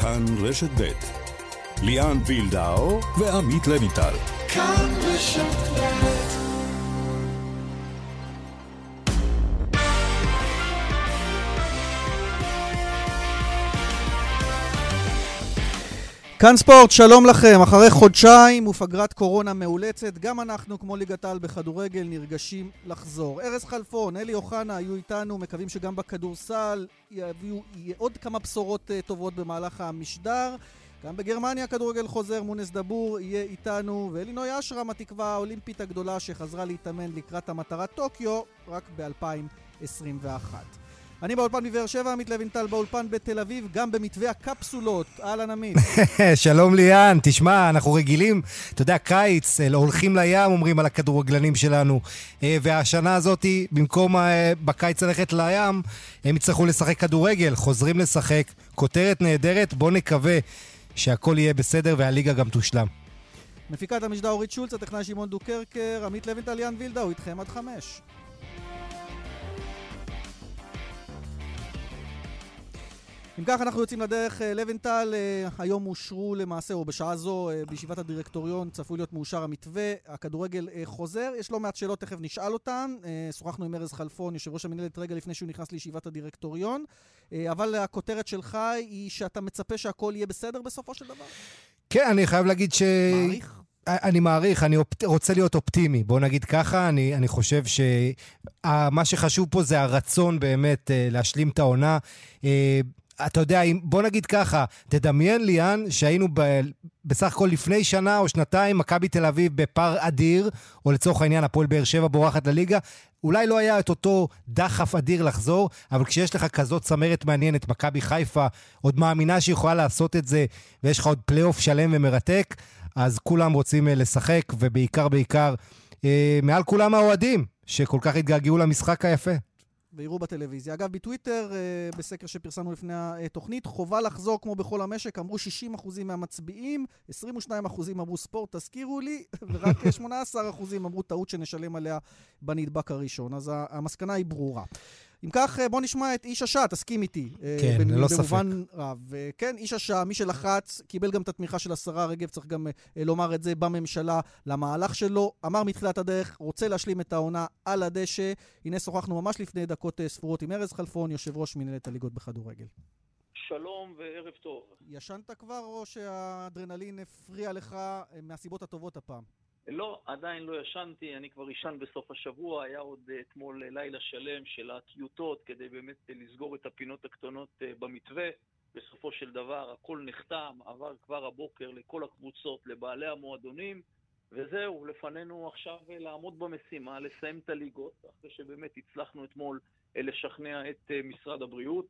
כאן רשת ב' ליאן וילדאו ועמית לויטל. כאן רשת ב' כאן ספורט, שלום לכם. אחרי חודשיים ופגרת קורונה מאולצת, גם אנחנו, כמו ליגת העל בכדורגל, נרגשים לחזור. ארז חלפון, אלי אוחנה היו איתנו, מקווים שגם בכדורסל יביאו עוד כמה בשורות uh, טובות במהלך המשדר. גם בגרמניה כדורגל חוזר, מונס דבור יהיה איתנו, ואלינוי אשרם, התקווה האולימפית הגדולה שחזרה להתאמן לקראת המטרה טוקיו, רק ב-2021. אני באולפן בבאר שבע, עמית לוינטל באולפן בתל אביב, גם במתווה הקפסולות. אהלן עמית. שלום ליאן, תשמע, אנחנו רגילים, אתה יודע, קיץ, הולכים לים, אומרים על הכדורגלנים שלנו. אה, והשנה הזאת, במקום אה, בקיץ ללכת לים, הם יצטרכו לשחק כדורגל, חוזרים לשחק. כותרת נהדרת, בואו נקווה שהכל יהיה בסדר והליגה גם תושלם. מפיקת המשדר אורית שולץ, הטכנאי שמעון דוקרקר, עמית לוינטל, ליאן וילדה, הוא איתכם עד חמש. אם כך, אנחנו יוצאים לדרך. אה, לוינטל, אה, היום אושרו למעשה, או בשעה זו, אה, בישיבת הדירקטוריון, צפוי להיות מאושר המתווה. הכדורגל חוזר. יש לא מעט שאלות, תכף נשאל אותן. שוחחנו עם ארז חלפון, יושב ראש המנהלת רגע לפני שהוא נכנס לישיבת הדירקטוריון. אבל הכותרת שלך היא שאתה מצפה שהכל יהיה בסדר בסופו של דבר? כן, אני חייב להגיד ש... מעריך? אני מעריך, אני אופ... רוצה להיות אופטימי, בוא נגיד ככה. אני, אני חושב שמה שחשוב פה זה הרצון באמת להשלים את העונה. אתה יודע, בוא נגיד ככה, תדמיין, ליאן, שהיינו ב, בסך הכל לפני שנה או שנתיים, מכבי תל אביב בפער אדיר, או לצורך העניין, הפועל באר שבע בורחת לליגה. אולי לא היה את אותו דחף אדיר לחזור, אבל כשיש לך כזאת צמרת מעניינת, מכבי חיפה עוד מאמינה שיכולה לעשות את זה, ויש לך עוד פלייאוף שלם ומרתק, אז כולם רוצים אה, לשחק, ובעיקר, בעיקר, אה, מעל כולם האוהדים, שכל כך התגעגעו למשחק היפה. ויראו בטלוויזיה. אגב, בטוויטר, אה, בסקר שפרסמנו לפני התוכנית, חובה לחזור כמו בכל המשק, אמרו 60% מהמצביעים, 22% אמרו ספורט, תזכירו לי, ורק 18% אמרו טעות שנשלם עליה בנדבק הראשון. אז המסקנה היא ברורה. אם כך, אה, בוא נשמע את איש השעה, תסכים איתי. אה, כן, ללא ספק. במובן רב. כן, איש השעה, מי שלחץ, קיבל גם את התמיכה של השרה רגב, צריך גם אה, לומר את זה בממשלה, למהלך שלו. אמר מתחילת הדרך, רוצה להשלים את העונה על הדשא. הנה שוחחנו ממש לפני דקות ספורות עם ארז חלפון, יושב ראש מנהלת הליגות בכדורגל. שלום וערב טוב. ישנת כבר או שהאדרנלין הפריע לך מהסיבות הטובות הפעם? לא, עדיין לא ישנתי, אני כבר אישן בסוף השבוע, היה עוד אה, אתמול אה, לילה שלם של הטיוטות כדי באמת אה, לסגור את הפינות הקטנות במתווה. בסופו של דבר הכל נחתם, עבר כבר הבוקר לכל הקבוצות, לבעלי המועדונים, וזהו, לפנינו עכשיו לעמוד במשימה, לסיים את הליגות, אחרי שבאמת הצלחנו אתמול לשכנע את משרד הבריאות,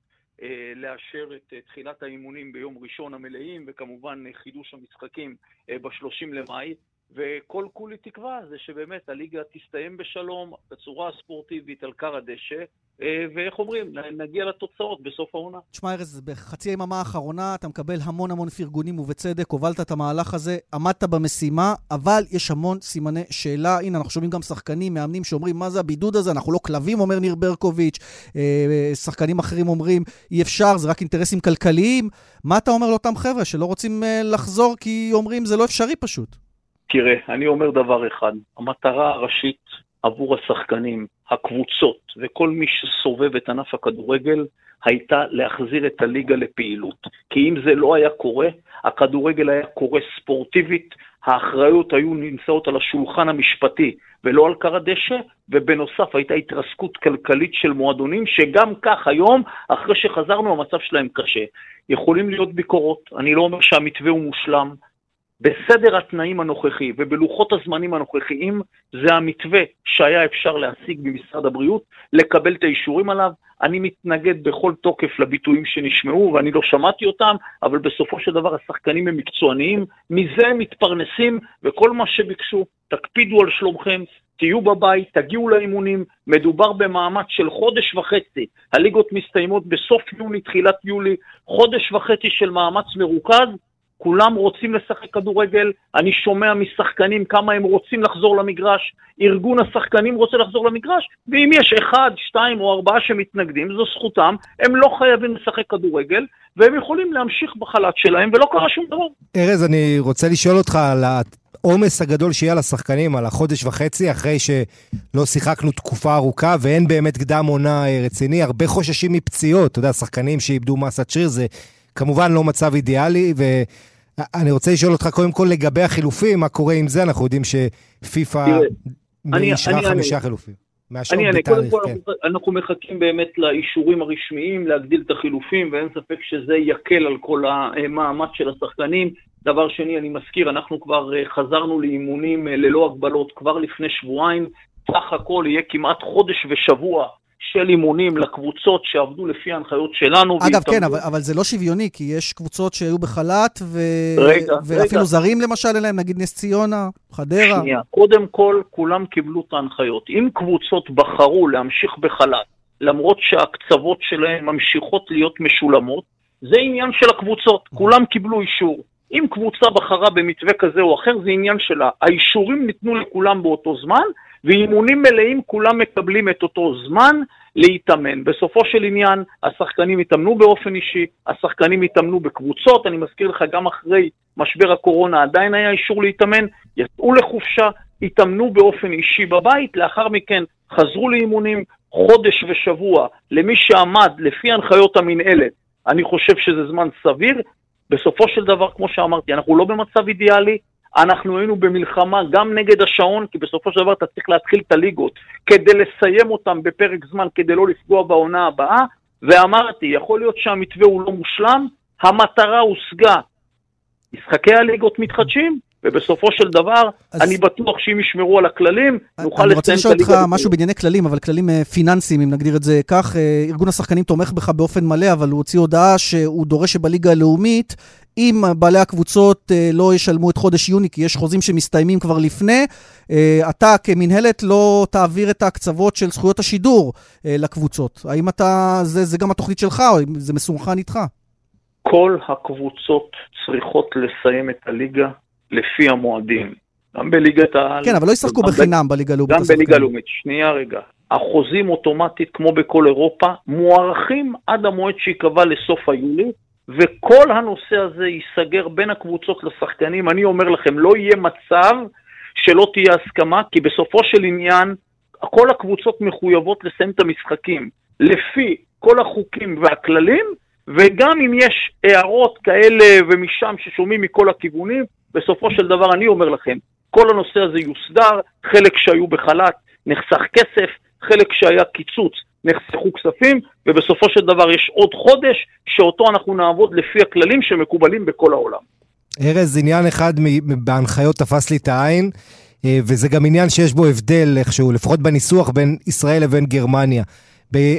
לאשר את תחילת האימונים ביום ראשון המלאים, וכמובן חידוש המשחקים ב-30 למאי. וכל כולי תקווה זה שבאמת הליגה תסתיים בשלום, בצורה ספורטיבית על כר הדשא, אה, ואיך אומרים, נגיע לתוצאות בסוף העונה. תשמע ארז, בחצי היממה האחרונה אתה מקבל המון המון פרגונים, ובצדק, הובלת את המהלך הזה, עמדת במשימה, אבל יש המון סימני שאלה. הנה, אנחנו שומעים גם שחקנים, מאמנים שאומרים, מה זה הבידוד הזה? אנחנו לא כלבים, אומר ניר ברקוביץ', אה, שחקנים אחרים אומרים, אי אפשר, זה רק אינטרסים כלכליים. מה אתה אומר לאותם חבר'ה שלא רוצים אה, לחזור כי אומרים, זה לא אפשרי פשוט? תראה, אני אומר דבר אחד, המטרה הראשית עבור השחקנים, הקבוצות וכל מי שסובב את ענף הכדורגל הייתה להחזיר את הליגה לפעילות. כי אם זה לא היה קורה, הכדורגל היה קורה ספורטיבית, האחריות היו נמצאות על השולחן המשפטי ולא על קר הדשא, ובנוסף הייתה התרסקות כלכלית של מועדונים, שגם כך היום, אחרי שחזרנו, המצב שלהם קשה. יכולים להיות ביקורות, אני לא אומר שהמתווה הוא מושלם, בסדר התנאים הנוכחי ובלוחות הזמנים הנוכחיים זה המתווה שהיה אפשר להשיג במשרד הבריאות, לקבל את האישורים עליו. אני מתנגד בכל תוקף לביטויים שנשמעו ואני לא שמעתי אותם, אבל בסופו של דבר השחקנים הם מקצועניים, מזה הם מתפרנסים וכל מה שביקשו, תקפידו על שלומכם, תהיו בבית, תגיעו לאימונים, מדובר במאמץ של חודש וחצי, הליגות מסתיימות בסוף יוני, תחילת יולי, חודש וחצי של מאמץ מרוכז, כולם רוצים לשחק כדורגל, אני שומע משחקנים כמה הם רוצים לחזור למגרש, ארגון השחקנים רוצה לחזור למגרש, ואם יש אחד, שתיים או ארבעה שמתנגדים, זו זכותם, הם לא חייבים לשחק כדורגל, והם יכולים להמשיך בחל"ת שלהם, ולא קרה שום דבר. ארז, אני רוצה לשאול אותך על העומס הגדול שיהיה על השחקנים, על החודש וחצי, אחרי שלא שיחקנו תקופה ארוכה, ואין באמת קדם עונה אה, רציני, הרבה חוששים מפציעות, אתה יודע, שחקנים שאיבדו מסת שריר, זה כמובן לא מצב אידיאלי, ואני רוצה לשאול אותך קודם כל לגבי החילופים, מה קורה עם זה? אנחנו יודעים שפיפ"א אישרה חמישה חילופים. אני אענה, קודם כל כן. אנחנו מחכים באמת לאישורים הרשמיים להגדיל את החילופים, ואין ספק שזה יקל על כל המאמץ של השחקנים. דבר שני, אני מזכיר, אנחנו כבר אה, חזרנו לאימונים אה, ללא הגבלות כבר לפני שבועיים. סך הכל יהיה כמעט חודש ושבוע של אימונים לקבוצות שעבדו לפי ההנחיות שלנו. אגב, כן, אבל, אבל זה לא שוויוני, כי יש קבוצות שהיו בחל"ת, ו... רגע, ואפילו רגע. זרים למשל אליהם, נגיד נס ציונה, חדרה. שנייה, קודם כל, כולם קיבלו את ההנחיות. אם קבוצות בחרו להמשיך בחל"ת, למרות שהקצוות שלהם ממשיכות להיות משולמות, זה עניין של הקבוצות, כולם קיבלו אישור. אם קבוצה בחרה במתווה כזה או אחר, זה עניין שלה. האישורים ניתנו לכולם באותו זמן, ואימונים מלאים כולם מקבלים את אותו זמן להתאמן. בסופו של עניין, השחקנים התאמנו באופן אישי, השחקנים התאמנו בקבוצות, אני מזכיר לך, גם אחרי משבר הקורונה עדיין היה אישור להתאמן, יצאו לחופשה, התאמנו באופן אישי בבית, לאחר מכן חזרו לאימונים חודש ושבוע למי שעמד לפי הנחיות המינהלת. אני חושב שזה זמן סביר. בסופו של דבר, כמו שאמרתי, אנחנו לא במצב אידיאלי, אנחנו היינו במלחמה גם נגד השעון, כי בסופו של דבר אתה צריך להתחיל את הליגות כדי לסיים אותם בפרק זמן, כדי לא לפגוע בעונה הבאה, ואמרתי, יכול להיות שהמתווה הוא לא מושלם, המטרה הושגה. משחקי הליגות מתחדשים, ובסופו של דבר, אז... אני בטוח שאם ישמרו על הכללים, נוכל לסיים את הליגה. אני רוצה לשאול אותך משהו בענייני כללים, אבל כללים אה, פיננסיים, אם נגדיר את זה כך. אה, ארגון השחקנים תומך בך באופן מלא, אבל הוא הוציא הודעה שהוא דורש שבליגה הלאומית, אם בעלי הקבוצות אה, לא ישלמו את חודש יוני, כי יש חוזים שמסתיימים כבר לפני, אתה כמינהלת לא תעביר את ההקצוות של זכויות השידור לקבוצות. האם אתה, זה, זה גם התוכנית שלך, או זה מסונכן איתך? כל הקבוצות צריכות לסיים את הליגה לפי המועדים. גם בליגת העל... כן, אבל לא ישחקו בחינם ב... בליגה הלאומית. גם בליגה הלאומית. שנייה רגע. החוזים אוטומטית, כמו בכל אירופה, מוארכים עד המועד שייקבע לסוף היולי, וכל הנושא הזה ייסגר בין הקבוצות לשחקנים. אני אומר לכם, לא יהיה מצב שלא תהיה הסכמה, כי בסופו של עניין, כל הקבוצות מחויבות לסיים את המשחקים. לפי כל החוקים והכללים, וגם אם יש הערות כאלה ומשם ששומעים מכל הכיוונים, בסופו של דבר אני אומר לכם, כל הנושא הזה יוסדר, חלק שהיו בחל"ת נחסך כסף, חלק שהיה קיצוץ נחסכו כספים, ובסופו של דבר יש עוד חודש שאותו אנחנו נעבוד לפי הכללים שמקובלים בכל העולם. ארז, עניין אחד בהנחיות תפס לי את העין, אה, וזה גם עניין שיש בו הבדל איכשהו, לפחות בניסוח בין ישראל לבין גרמניה.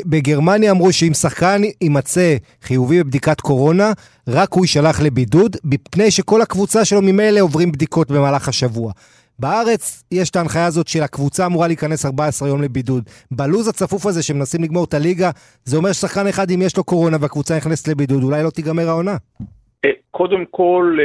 בגרמניה אמרו שאם שחקן יימצא חיובי בבדיקת קורונה, רק הוא יישלח לבידוד, מפני שכל הקבוצה שלו ממילא עוברים בדיקות במהלך השבוע. בארץ יש את ההנחיה הזאת של הקבוצה אמורה להיכנס 14 יום לבידוד. בלוז הצפוף הזה שמנסים לגמור את הליגה, זה אומר ששחקן אחד, אם יש לו קורונה והקבוצה נכנסת לבידוד, אולי לא תיגמר העונה. אה, קודם כל,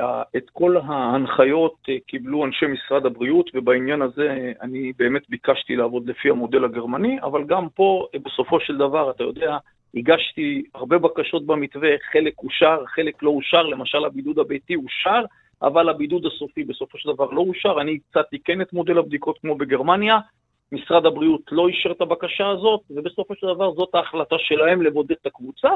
אה, את כל ההנחיות אה, קיבלו אנשי משרד הבריאות, ובעניין הזה אני באמת ביקשתי לעבוד לפי המודל הגרמני, אבל גם פה, בסופו של דבר, אתה יודע, הגשתי הרבה בקשות במתווה, חלק אושר, חלק לא אושר, למשל הבידוד הביתי אושר, אבל הבידוד הסופי בסופו של דבר לא אושר. אני הצעתי כן את מודל הבדיקות כמו בגרמניה, משרד הבריאות לא אישר את הבקשה הזאת, ובסופו של דבר זאת ההחלטה שלהם לבודד את הקבוצה.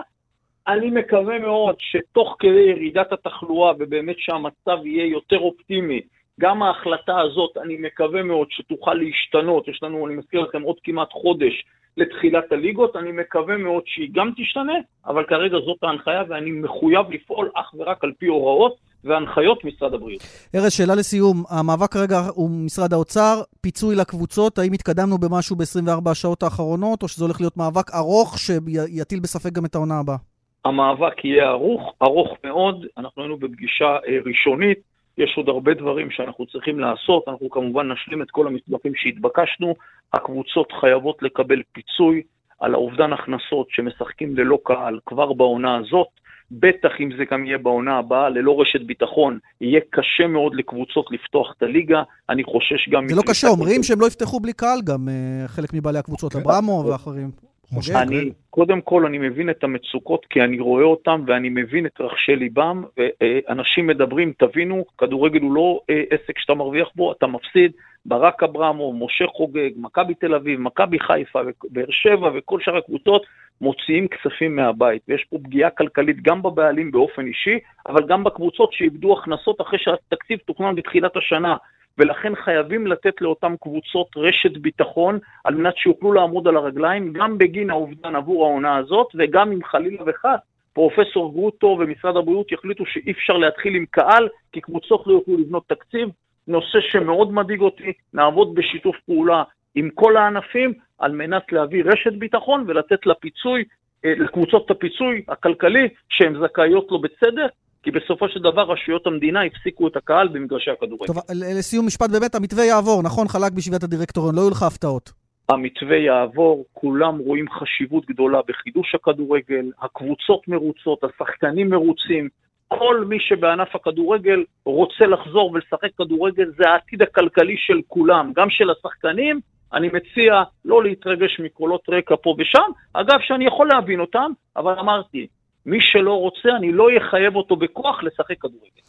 אני מקווה מאוד שתוך כדי ירידת התחלואה ובאמת שהמצב יהיה יותר אופטימי, גם ההחלטה הזאת, אני מקווה מאוד שתוכל להשתנות. יש לנו, אני מזכיר לכם, עוד כמעט חודש לתחילת הליגות. אני מקווה מאוד שהיא גם תשתנה, אבל כרגע זאת ההנחיה ואני מחויב לפעול אך ורק על פי הוראות והנחיות משרד הבריאות. ארז, שאלה לסיום. המאבק כרגע הוא משרד האוצר, פיצוי לקבוצות, האם התקדמנו במשהו ב-24 השעות האחרונות, או שזה הולך להיות מאבק ארוך שיטיל בספק גם את העונה הבאה? המאבק יהיה ארוך, ארוך מאוד. אנחנו היינו בפגישה אה, ראשונית, יש עוד הרבה דברים שאנחנו צריכים לעשות. אנחנו כמובן נשלים את כל המסמכים שהתבקשנו. הקבוצות חייבות לקבל פיצוי על האובדן הכנסות שמשחקים ללא קהל כבר בעונה הזאת. בטח אם זה גם יהיה בעונה הבאה, ללא רשת ביטחון, יהיה קשה מאוד לקבוצות לפתוח את הליגה. אני חושש גם... זה לא קשה, אומרים שהם לא יפתחו בלי קהל גם, אה, חלק מבעלי הקבוצות, כן. אברמו ואחרים. אני, קודם כל, אני מבין את המצוקות, כי אני רואה אותם ואני מבין את רחשי ליבם, ואנשים מדברים, תבינו, כדורגל הוא לא אה, עסק שאתה מרוויח בו, אתה מפסיד. ברק אברמו, משה חוגג, מכבי תל אביב, מכבי חיפה, באר שבע וכל שאר הקבוצות מוציאים כספים מהבית. ויש פה פגיעה כלכלית גם בבעלים באופן אישי, אבל גם בקבוצות שאיבדו הכנסות אחרי שהתקציב תוכנן בתחילת השנה. ולכן חייבים לתת לאותן קבוצות רשת ביטחון על מנת שיוכלו לעמוד על הרגליים, גם בגין האובדן עבור העונה הזאת, וגם אם חלילה וחס פרופסור גרוטו ומשרד הבריאות יחליטו שאי אפשר להתחיל עם קהל, כי קבוצות לא יוכלו לבנות תקציב. נושא שמאוד מדאיג אותי, נעבוד בשיתוף פעולה עם כל הענפים על מנת להביא רשת ביטחון ולתת לפיצוי, אה, לקבוצות את הפיצוי הכלכלי שהן זכאיות לו בצדק, כי בסופו של דבר רשויות המדינה הפסיקו את הקהל במגרשי הכדורגל. טוב, לסיום משפט באמת, המתווה יעבור, נכון? חלק בישיבת הדירקטוריון, לא יהיו לך הפתעות. המתווה יעבור, כולם רואים חשיבות גדולה בחידוש הכדורגל, הקבוצות מרוצות, השחקנים מרוצים, כל מי שבענף הכדורגל רוצה לחזור ולשחק כדורגל, זה העתיד הכלכלי של כולם, גם של השחקנים. אני מציע לא להתרגש מקולות רקע פה ושם, אגב שאני יכול להבין אותם, אבל אמרתי, מי שלא רוצה, אני לא אחייב אותו בכוח לשחק כדורגל.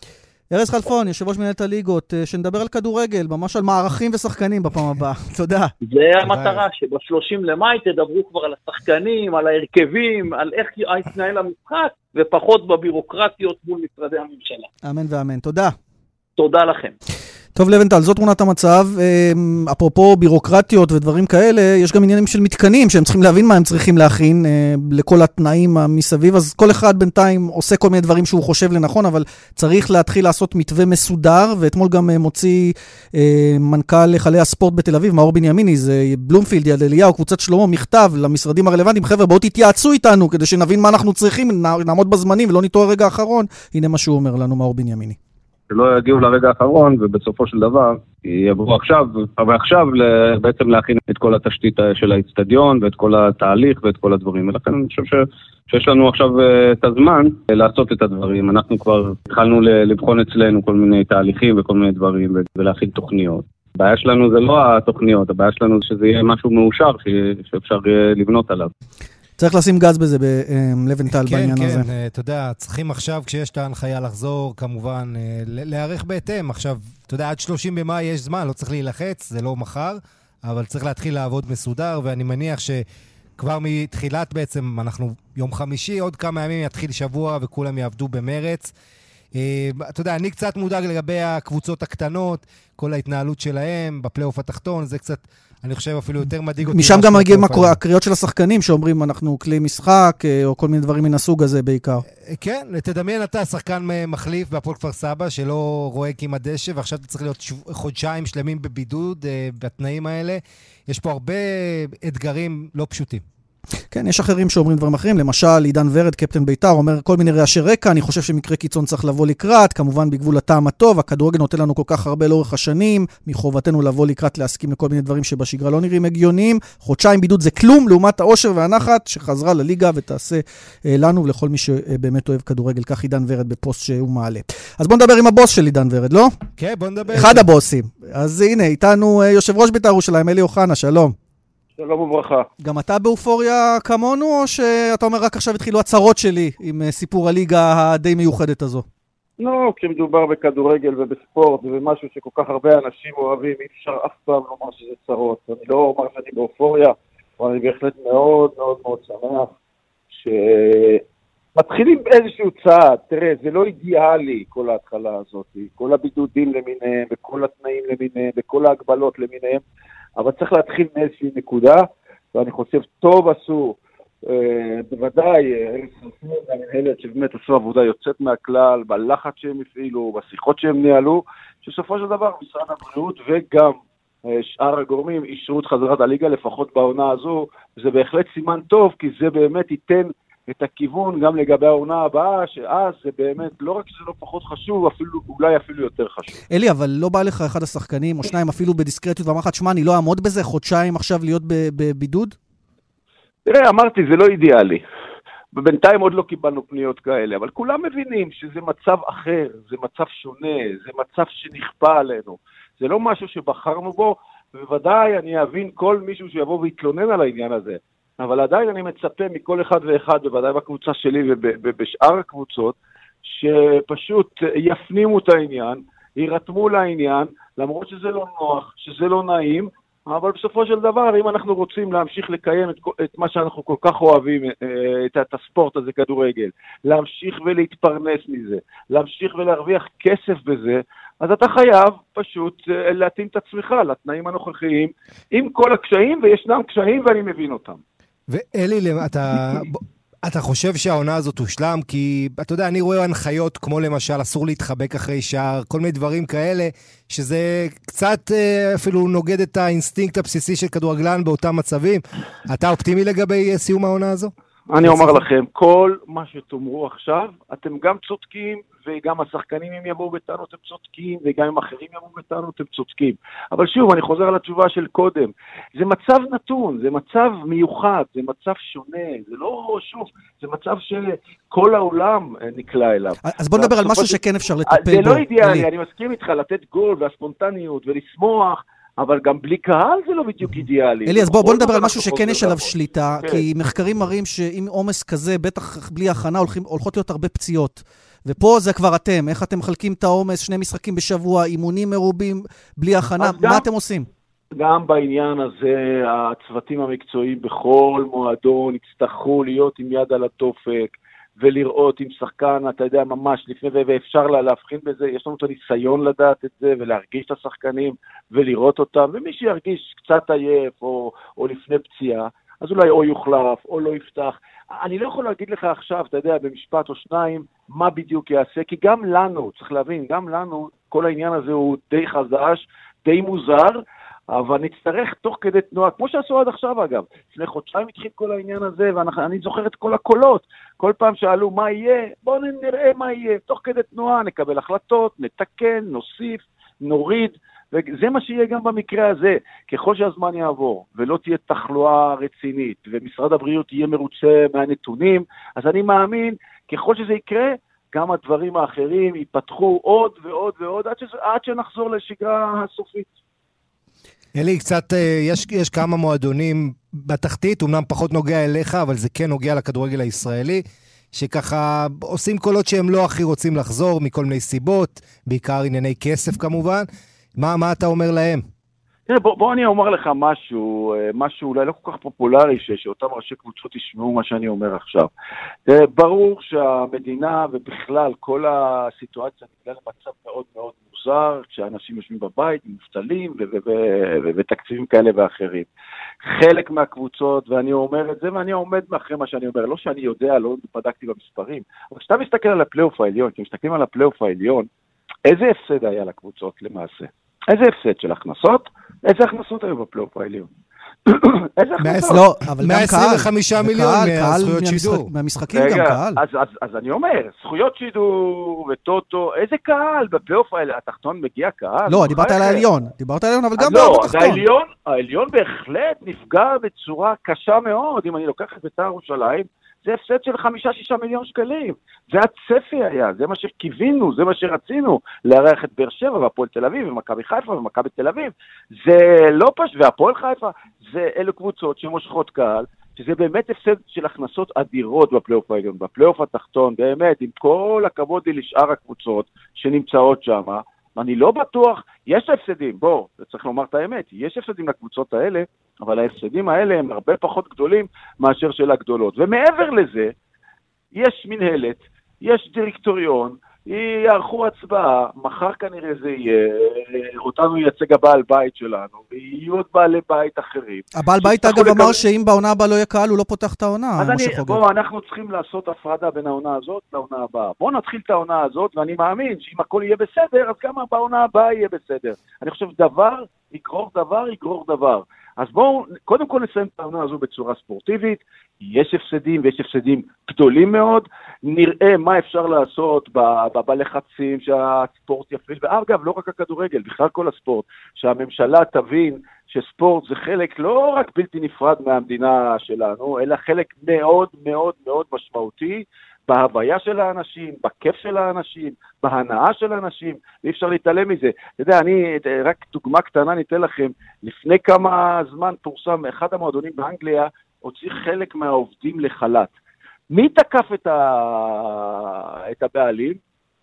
ארז חלפון, יושב ראש מנהלת הליגות, אה, שנדבר על כדורגל, ממש על מערכים ושחקנים בפעם הבאה. תודה. זה המטרה, שב-30 למאי תדברו כבר על השחקנים, על ההרכבים, על איך יתנהל המשחק, ופחות בבירוקרטיות מול משרדי הממשלה. אמן ואמן. תודה. תודה לכם. טוב, לבנטל, זו תמונת המצב. אמ, אפרופו בירוקרטיות ודברים כאלה, יש גם עניינים של מתקנים שהם צריכים להבין מה הם צריכים להכין אה, לכל התנאים מסביב. אז כל אחד בינתיים עושה כל מיני דברים שהוא חושב לנכון, אבל צריך להתחיל לעשות מתווה מסודר. ואתמול גם אה, מוציא אה, מנכ"ל היכלי הספורט בתל אביב, מאור בנימיני, זה בלומפילד, יד אליהו, קבוצת שלמה, מכתב למשרדים הרלוונטיים. חבר'ה, בואו תתייעצו איתנו כדי שנבין מה אנחנו צריכים, נעמוד בזמנים ולא נטוע רגע האחרון. הנה מה שהוא אומר לנו, מאור בנימיני. שלא יגיעו לרגע האחרון, ובסופו של דבר יבואו עכשיו, אבל עכשיו בעצם להכין את כל התשתית של האיצטדיון ואת כל התהליך ואת כל הדברים. ולכן אני חושב ש, שיש לנו עכשיו אה, את הזמן לעשות את הדברים. אנחנו כבר התחלנו לבחון אצלנו כל מיני תהליכים וכל מיני דברים ולהכין תוכניות. הבעיה שלנו זה לא התוכניות, הבעיה שלנו זה שזה יהיה משהו מאושר שאפשר לבנות עליו. צריך לשים גז בזה בלבנטל כן, בעניין כן, הזה. כן, כן, אתה יודע, צריכים עכשיו, כשיש את ההנחיה לחזור, כמובן, אה, להיערך בהתאם. עכשיו, אתה יודע, עד 30 במאי יש זמן, לא צריך להילחץ, זה לא מחר, אבל צריך להתחיל לעבוד מסודר, ואני מניח שכבר מתחילת בעצם, אנחנו יום חמישי, עוד כמה ימים יתחיל שבוע וכולם יעבדו במרץ. אה, אתה יודע, אני קצת מודאג לגבי הקבוצות הקטנות, כל ההתנהלות שלהם בפלייאוף התחתון, זה קצת... אני חושב אפילו יותר מדאיג אותי. משם גם מגיעים הקריאות של השחקנים שאומרים, אנחנו כלי משחק, אה, או כל מיני דברים מן הסוג הזה בעיקר. אה, כן, תדמיין אתה שחקן מחליף בהפועל כפר סבא, שלא רואה כמעט דשא, ועכשיו אתה צריך להיות חודשיים שלמים בבידוד בתנאים האלה. יש פה הרבה אתגרים לא פשוטים. כן, יש אחרים שאומרים דברים אחרים, למשל עידן ורד, קפטן בית"ר, אומר כל מיני רעשי רקע, אני חושב שמקרה קיצון צריך לבוא לקראת, כמובן בגבול הטעם הטוב, הכדורגל נותן לנו כל כך הרבה לאורך השנים, מחובתנו לבוא לקראת להסכים לכל מיני דברים שבשגרה לא נראים הגיוניים. חודשיים בידוד זה כלום לעומת האושר והנחת שחזרה לליגה ותעשה אה, לנו ולכל מי שבאמת אוהב כדורגל, כך עידן ורד בפוסט שהוא מעלה. אז בוא נדבר עם הבוס של עידן ורד, לא? כן, בוא נדבר. אחד הבוסים. אז הנה, איתנו אה, יושב ראש בית"ר ירושלים, אלי אוחנה, שלום. שלום וברכה. גם אתה באופוריה כמונו, או שאתה אומר רק עכשיו התחילו הצהרות שלי עם אה, סיפור הליגה הדי מיוחדת הזו? לא, כשמדובר בכדורגל ובספורט ובמשהו שכל כך הרבה אנשים אוהבים, אי אפשר אף פעם לומר שזה צרות. אני לא אומר שאני באופוריה, אבל אני בהחלט מאוד מאוד מאוד שמח שמתחילים באיזשהו צעד. תראה, זה לא אידיאלי כל ההתחלה הזאת, כל הבידודים למיניהם וכל התנאים למיניהם וכל ההגבלות למיניהם. אבל צריך להתחיל מאיזושהי נקודה, ואני חושב טוב עשו, אה, בוודאי, ארץ חלפון והמנהלת שבאמת עשו עבודה יוצאת מהכלל, בלחץ שהם הפעילו, בשיחות שהם ניהלו, שבסופו של דבר משרד הבריאות וגם אה, שאר הגורמים אישרו את חזרת הליגה, לפחות בעונה הזו, וזה בהחלט סימן טוב, כי זה באמת ייתן את הכיוון גם לגבי העונה הבאה, שאז זה באמת, לא רק שזה לא פחות חשוב, אפילו, אולי אפילו יותר חשוב. אלי, אבל לא בא לך אחד השחקנים, או שניים אפילו בדיסקרטיות, ואמר לך, תשמע, אני לא אעמוד בזה חודשיים עכשיו להיות בבידוד? תראה, אמרתי, זה לא אידיאלי. ובינתיים עוד לא קיבלנו פניות כאלה, אבל כולם מבינים שזה מצב אחר, זה מצב שונה, זה מצב שנכפה עלינו. זה לא משהו שבחרנו בו, ובוודאי אני אבין כל מישהו שיבוא ויתלונן על העניין הזה. אבל עדיין אני מצפה מכל אחד ואחד, בוודאי בקבוצה שלי ובשאר הקבוצות, שפשוט יפנימו את העניין, יירתמו לעניין, למרות שזה לא נוח, שזה לא נעים, אבל בסופו של דבר, אם אנחנו רוצים להמשיך לקיים את, את מה שאנחנו כל כך אוהבים, אה, את, את הספורט הזה, כדורגל, להמשיך ולהתפרנס מזה, להמשיך ולהרוויח כסף בזה, אז אתה חייב פשוט אה, להתאים את עצמך לתנאים הנוכחיים, עם כל הקשיים, וישנם קשיים ואני מבין אותם. ואלי, אתה... אתה חושב שהעונה הזאת תושלם? כי, אתה יודע, אני רואה הנחיות כמו למשל, אסור להתחבק אחרי שער, כל מיני דברים כאלה, שזה קצת אה, אפילו נוגד את האינסטינקט הבסיסי של כדורגלן באותם מצבים. אתה אופטימי לגבי אה, סיום העונה הזו? אני אומר לכם, כל מה שתאמרו עכשיו, אתם גם צודקים, וגם השחקנים אם יבואו בטענות הם צודקים, וגם אם אחרים יבואו בטענות הם צודקים. אבל שוב, אני חוזר על התשובה של קודם, זה מצב נתון, זה מצב מיוחד, זה מצב שונה, זה לא, שוב, זה מצב שכל העולם אה, נקלע אליו. אז בוא נדבר על משהו שכן אפשר לטפל בו. זה לא אידיאלי, אני מסכים איתך, לתת גול והספונטניות ולשמוח. אבל גם בלי קהל זה לא בדיוק אידיאלי. אלי, אז בוא, בוא נדבר על משהו שכן יש עליו שליטה, כן. כי מחקרים מראים שעם עומס כזה, בטח בלי הכנה, הולכות להיות הרבה פציעות. ופה זה כבר אתם, איך אתם מחלקים את העומס, שני משחקים בשבוע, אימונים מרובים, בלי הכנה, מה גם, אתם עושים? גם בעניין הזה, הצוותים המקצועיים בכל מועדון יצטרכו להיות עם יד על התופק. ולראות אם שחקן, אתה יודע, ממש לפני, ואפשר לה להבחין בזה, יש לנו את הניסיון לדעת את זה, ולהרגיש את השחקנים, ולראות אותם, ומי שירגיש קצת עייף, או, או לפני פציעה, אז אולי או יוחלף, או לא יפתח. אני לא יכול להגיד לך עכשיו, אתה יודע, במשפט או שניים, מה בדיוק יעשה, כי גם לנו, צריך להבין, גם לנו, כל העניין הזה הוא די חדש, די מוזר, אבל נצטרך תוך כדי תנועה, כמו שעשו עד עכשיו אגב, לפני חודשיים התחיל כל העניין הזה, ואני זוכר את כל הקולות, כל פעם שאלו מה יהיה, בואו נראה מה יהיה, תוך כדי תנועה נקבל החלטות, נתקן, נוסיף, נוריד, וזה מה שיהיה גם במקרה הזה. ככל שהזמן יעבור ולא תהיה תחלואה רצינית, ומשרד הבריאות יהיה מרוצה מהנתונים, אז אני מאמין, ככל שזה יקרה, גם הדברים האחרים ייפתחו עוד ועוד ועוד עד, שזה, עד שנחזור לשגרה הסופית. אלי, קצת, אה, יש, יש כמה מועדונים בתחתית, אמנם פחות נוגע אליך, אבל זה כן נוגע לכדורגל הישראלי, שככה עושים קולות שהם לא הכי רוצים לחזור מכל מיני סיבות, בעיקר ענייני כסף כמובן. מה, מה אתה אומר להם? תראה, בוא, בוא אני אומר לך משהו, אה, משהו אולי לא כל כך פופולרי, ש, שאותם ראשי קבוצות ישמעו מה שאני אומר עכשיו. תראה, ברור שהמדינה ובכלל כל הסיטואציה נקרא למצב מאוד מאוד מוזר, כשאנשים יושבים בבית, מובטלים ותקציבים כאלה ואחרים. חלק מהקבוצות, ואני אומר את זה, ואני עומד מאחורי מה שאני אומר, לא שאני יודע, לא בדקתי במספרים, אבל כשאתה מסתכל על הפלייאוף העליון, כשמסתכלים על הפלייאוף העליון, איזה הפסד היה לקבוצות למעשה? איזה הפסד של הכנסות? איזה הכנסות היו בפלייאוף העליון? איזה הכנסות? לא, אבל גם קהל. 125 מיליון מהזכויות שידור. מהמשחקים גם קהל. אז אני אומר, זכויות שידור וטוטו, איזה קהל? בפלייאוף התחתון מגיע קהל? לא, דיברת על העליון. דיברת על העליון, אבל גם לא, בתחתון. לא, העליון בהחלט נפגע בצורה קשה מאוד. אם אני לוקח את בית"ר ירושלים, זה הפסד של חמישה-שישה מיליון שקלים. זה הצפי היה, זה מה שקיווינו, זה מה שרצינו, לארח את באר שבע והפועל תל אביב ומכבי חיפה ומכבי תל אביב. זה לא פשוט, והפועל חיפה, זה אלו קבוצות שמושכות קהל, שזה באמת הפסד של הכנסות אדירות בפלייאוף העליון. בפלייאוף התחתון, באמת, עם כל הכבוד לי לשאר הקבוצות שנמצאות שם, אני לא בטוח, יש הפסדים, בוא, צריך לומר את האמת, יש הפסדים לקבוצות האלה, אבל ההפסדים האלה הם הרבה פחות גדולים מאשר של הגדולות. ומעבר לזה, יש מנהלת, יש דירקטוריון, יערכו הצבעה, מחר כנראה זה יהיה, אותנו ייצג הבעל בית שלנו, ויהיו עוד בעלי בית אחרים. הבעל בית אגב לקבל... אמר שאם בעונה הבאה לא יהיה קהל, הוא לא פותח את העונה, אז אני, בואו, אנחנו צריכים לעשות הפרדה בין העונה הזאת לעונה הבאה. בואו נתחיל את העונה הזאת, ואני מאמין שאם הכל יהיה בסדר, אז גם בעונה הבאה יהיה בסדר. אני חושב דבר יגרור דבר יגרור דבר. אז בואו קודם כל נסיים את העונה הזו בצורה ספורטיבית, יש הפסדים ויש הפסדים גדולים מאוד, נראה מה אפשר לעשות ב- ב- בלחצים שהספורט יפעיל, ואגב, לא רק הכדורגל, בכלל כל הספורט, שהממשלה תבין שספורט זה חלק לא רק בלתי נפרד מהמדינה שלנו, אלא חלק מאוד מאוד מאוד משמעותי בהוויה של האנשים, בכיף של האנשים, בהנאה של האנשים, ואי אפשר להתעלם מזה. אתה יודע, אני, רק דוגמה קטנה ניתן לכם, לפני כמה זמן פורסם, אחד המועדונים באנגליה הוציא חלק מהעובדים לחל"ת. מי תקף את, ה... את הבעלים?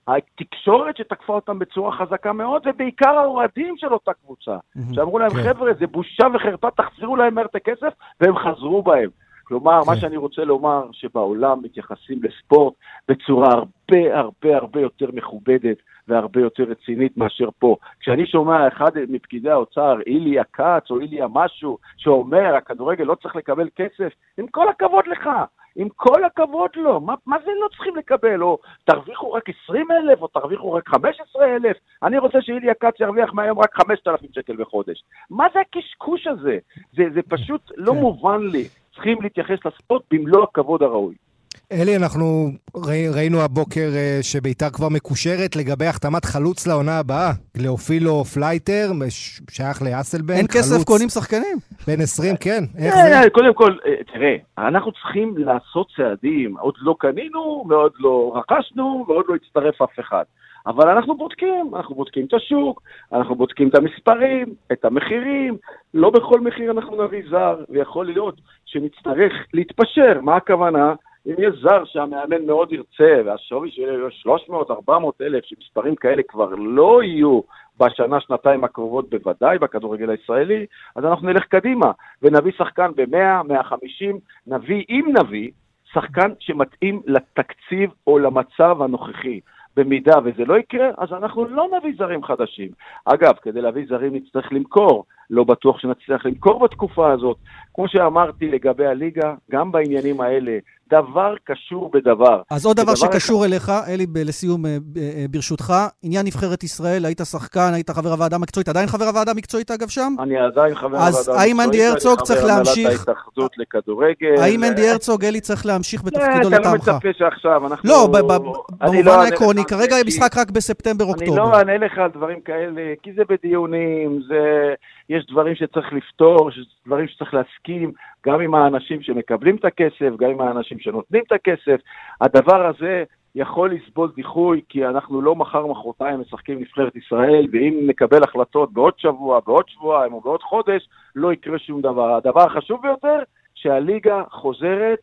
התקשורת שתקפה אותם בצורה חזקה מאוד, ובעיקר האוהדים של אותה קבוצה, שאמרו להם, כן. חבר'ה, זה בושה וחרפה, תחזירו להם מהר את הכסף, והם חזרו בהם. כלומר, מה כן. שאני רוצה לומר, שבעולם מתייחסים לספורט בצורה הרבה הרבה הרבה יותר מכובדת והרבה יותר רצינית מאשר פה. כשאני שומע אחד מפקידי האוצר, איליה כץ או איליה משהו, שאומר, הכדורגל לא צריך לקבל כסף, עם כל הכבוד לך, עם כל הכבוד לו, מה, מה זה לא צריכים לקבל? או תרוויחו רק 20 אלף, או תרוויחו רק 15 אלף? אני רוצה שאיליה כץ ירוויח מהיום רק 5,000 שקל בחודש. מה זה הקשקוש הזה? זה, זה פשוט לא כן. מובן לי. צריכים להתייחס לספורט במלוא הכבוד הראוי. אלי, אנחנו ראי- ראינו הבוקר אה, שביתר כבר מקושרת לגבי החתמת חלוץ לעונה הבאה. גליאופילו פלייטר, שייך לאסלבנק. אין כסף, חלוץ קונים שחקנים. בן 20, כן. איך זה? אה, קודם כל, אה, תראה, אנחנו צריכים לעשות צעדים. עוד לא קנינו, ועוד לא רכשנו, ועוד לא הצטרף אף אחד. אבל אנחנו בודקים, אנחנו בודקים את השוק, אנחנו בודקים את המספרים, את המחירים, לא בכל מחיר אנחנו נביא זר, ויכול להיות שנצטרך להתפשר. מה הכוונה? אם יש זר שהמאמן מאוד ירצה, והשווי שלו יהיה 300, 400 אלף, שמספרים כאלה כבר לא יהיו בשנה, שנתיים הקרובות בוודאי בכדורגל הישראלי, אז אנחנו נלך קדימה ונביא שחקן ב-100, 150, נביא, אם נביא, שחקן שמתאים לתקציב או למצב הנוכחי. במידה וזה לא יקרה, אז אנחנו לא נביא זרים חדשים. אגב, כדי להביא זרים נצטרך למכור, לא בטוח שנצליח למכור בתקופה הזאת. כמו שאמרתי לגבי הליגה, גם בעניינים האלה, דבר קשור בדבר. אז עוד דבר שקשור אליך, אלי, ב- לסיום, אה, אה, ברשותך, עניין נבחרת ישראל, היית שחקן, היית חבר הוועדה המקצועית, עדיין חבר הוועדה המקצועית אגב שם? אני עדיין חבר אז הוועדה האם המקצועית, אנדי ואני הרצוג חבר צריך הנהלת להמשיך- ההתאחדות לכדורגל. האם אנדי הרצוג, אלי, צריך להמשיך בתפקידו אתה לא לטעמך? מצפה שעכשיו, אנחנו... לא, אני במובן לא העקרוני, כרגע כי- משחק רק אני בספטמבר-אוקטובר. לא אענה לך על דברים כאלה, כי זה בדיונים, זה... יש דברים שצריך לפתור, יש דברים שצריך להסכים, גם עם האנשים שמקבלים את הכסף, גם עם האנשים שנותנים את הכסף. הדבר הזה יכול לסבול דיחוי, כי אנחנו לא מחר מחרתיים משחקים נבחרת ישראל, ואם נקבל החלטות בעוד שבוע, בעוד שבועיים או בעוד חודש, לא יקרה שום דבר. הדבר החשוב ביותר, שהליגה חוזרת,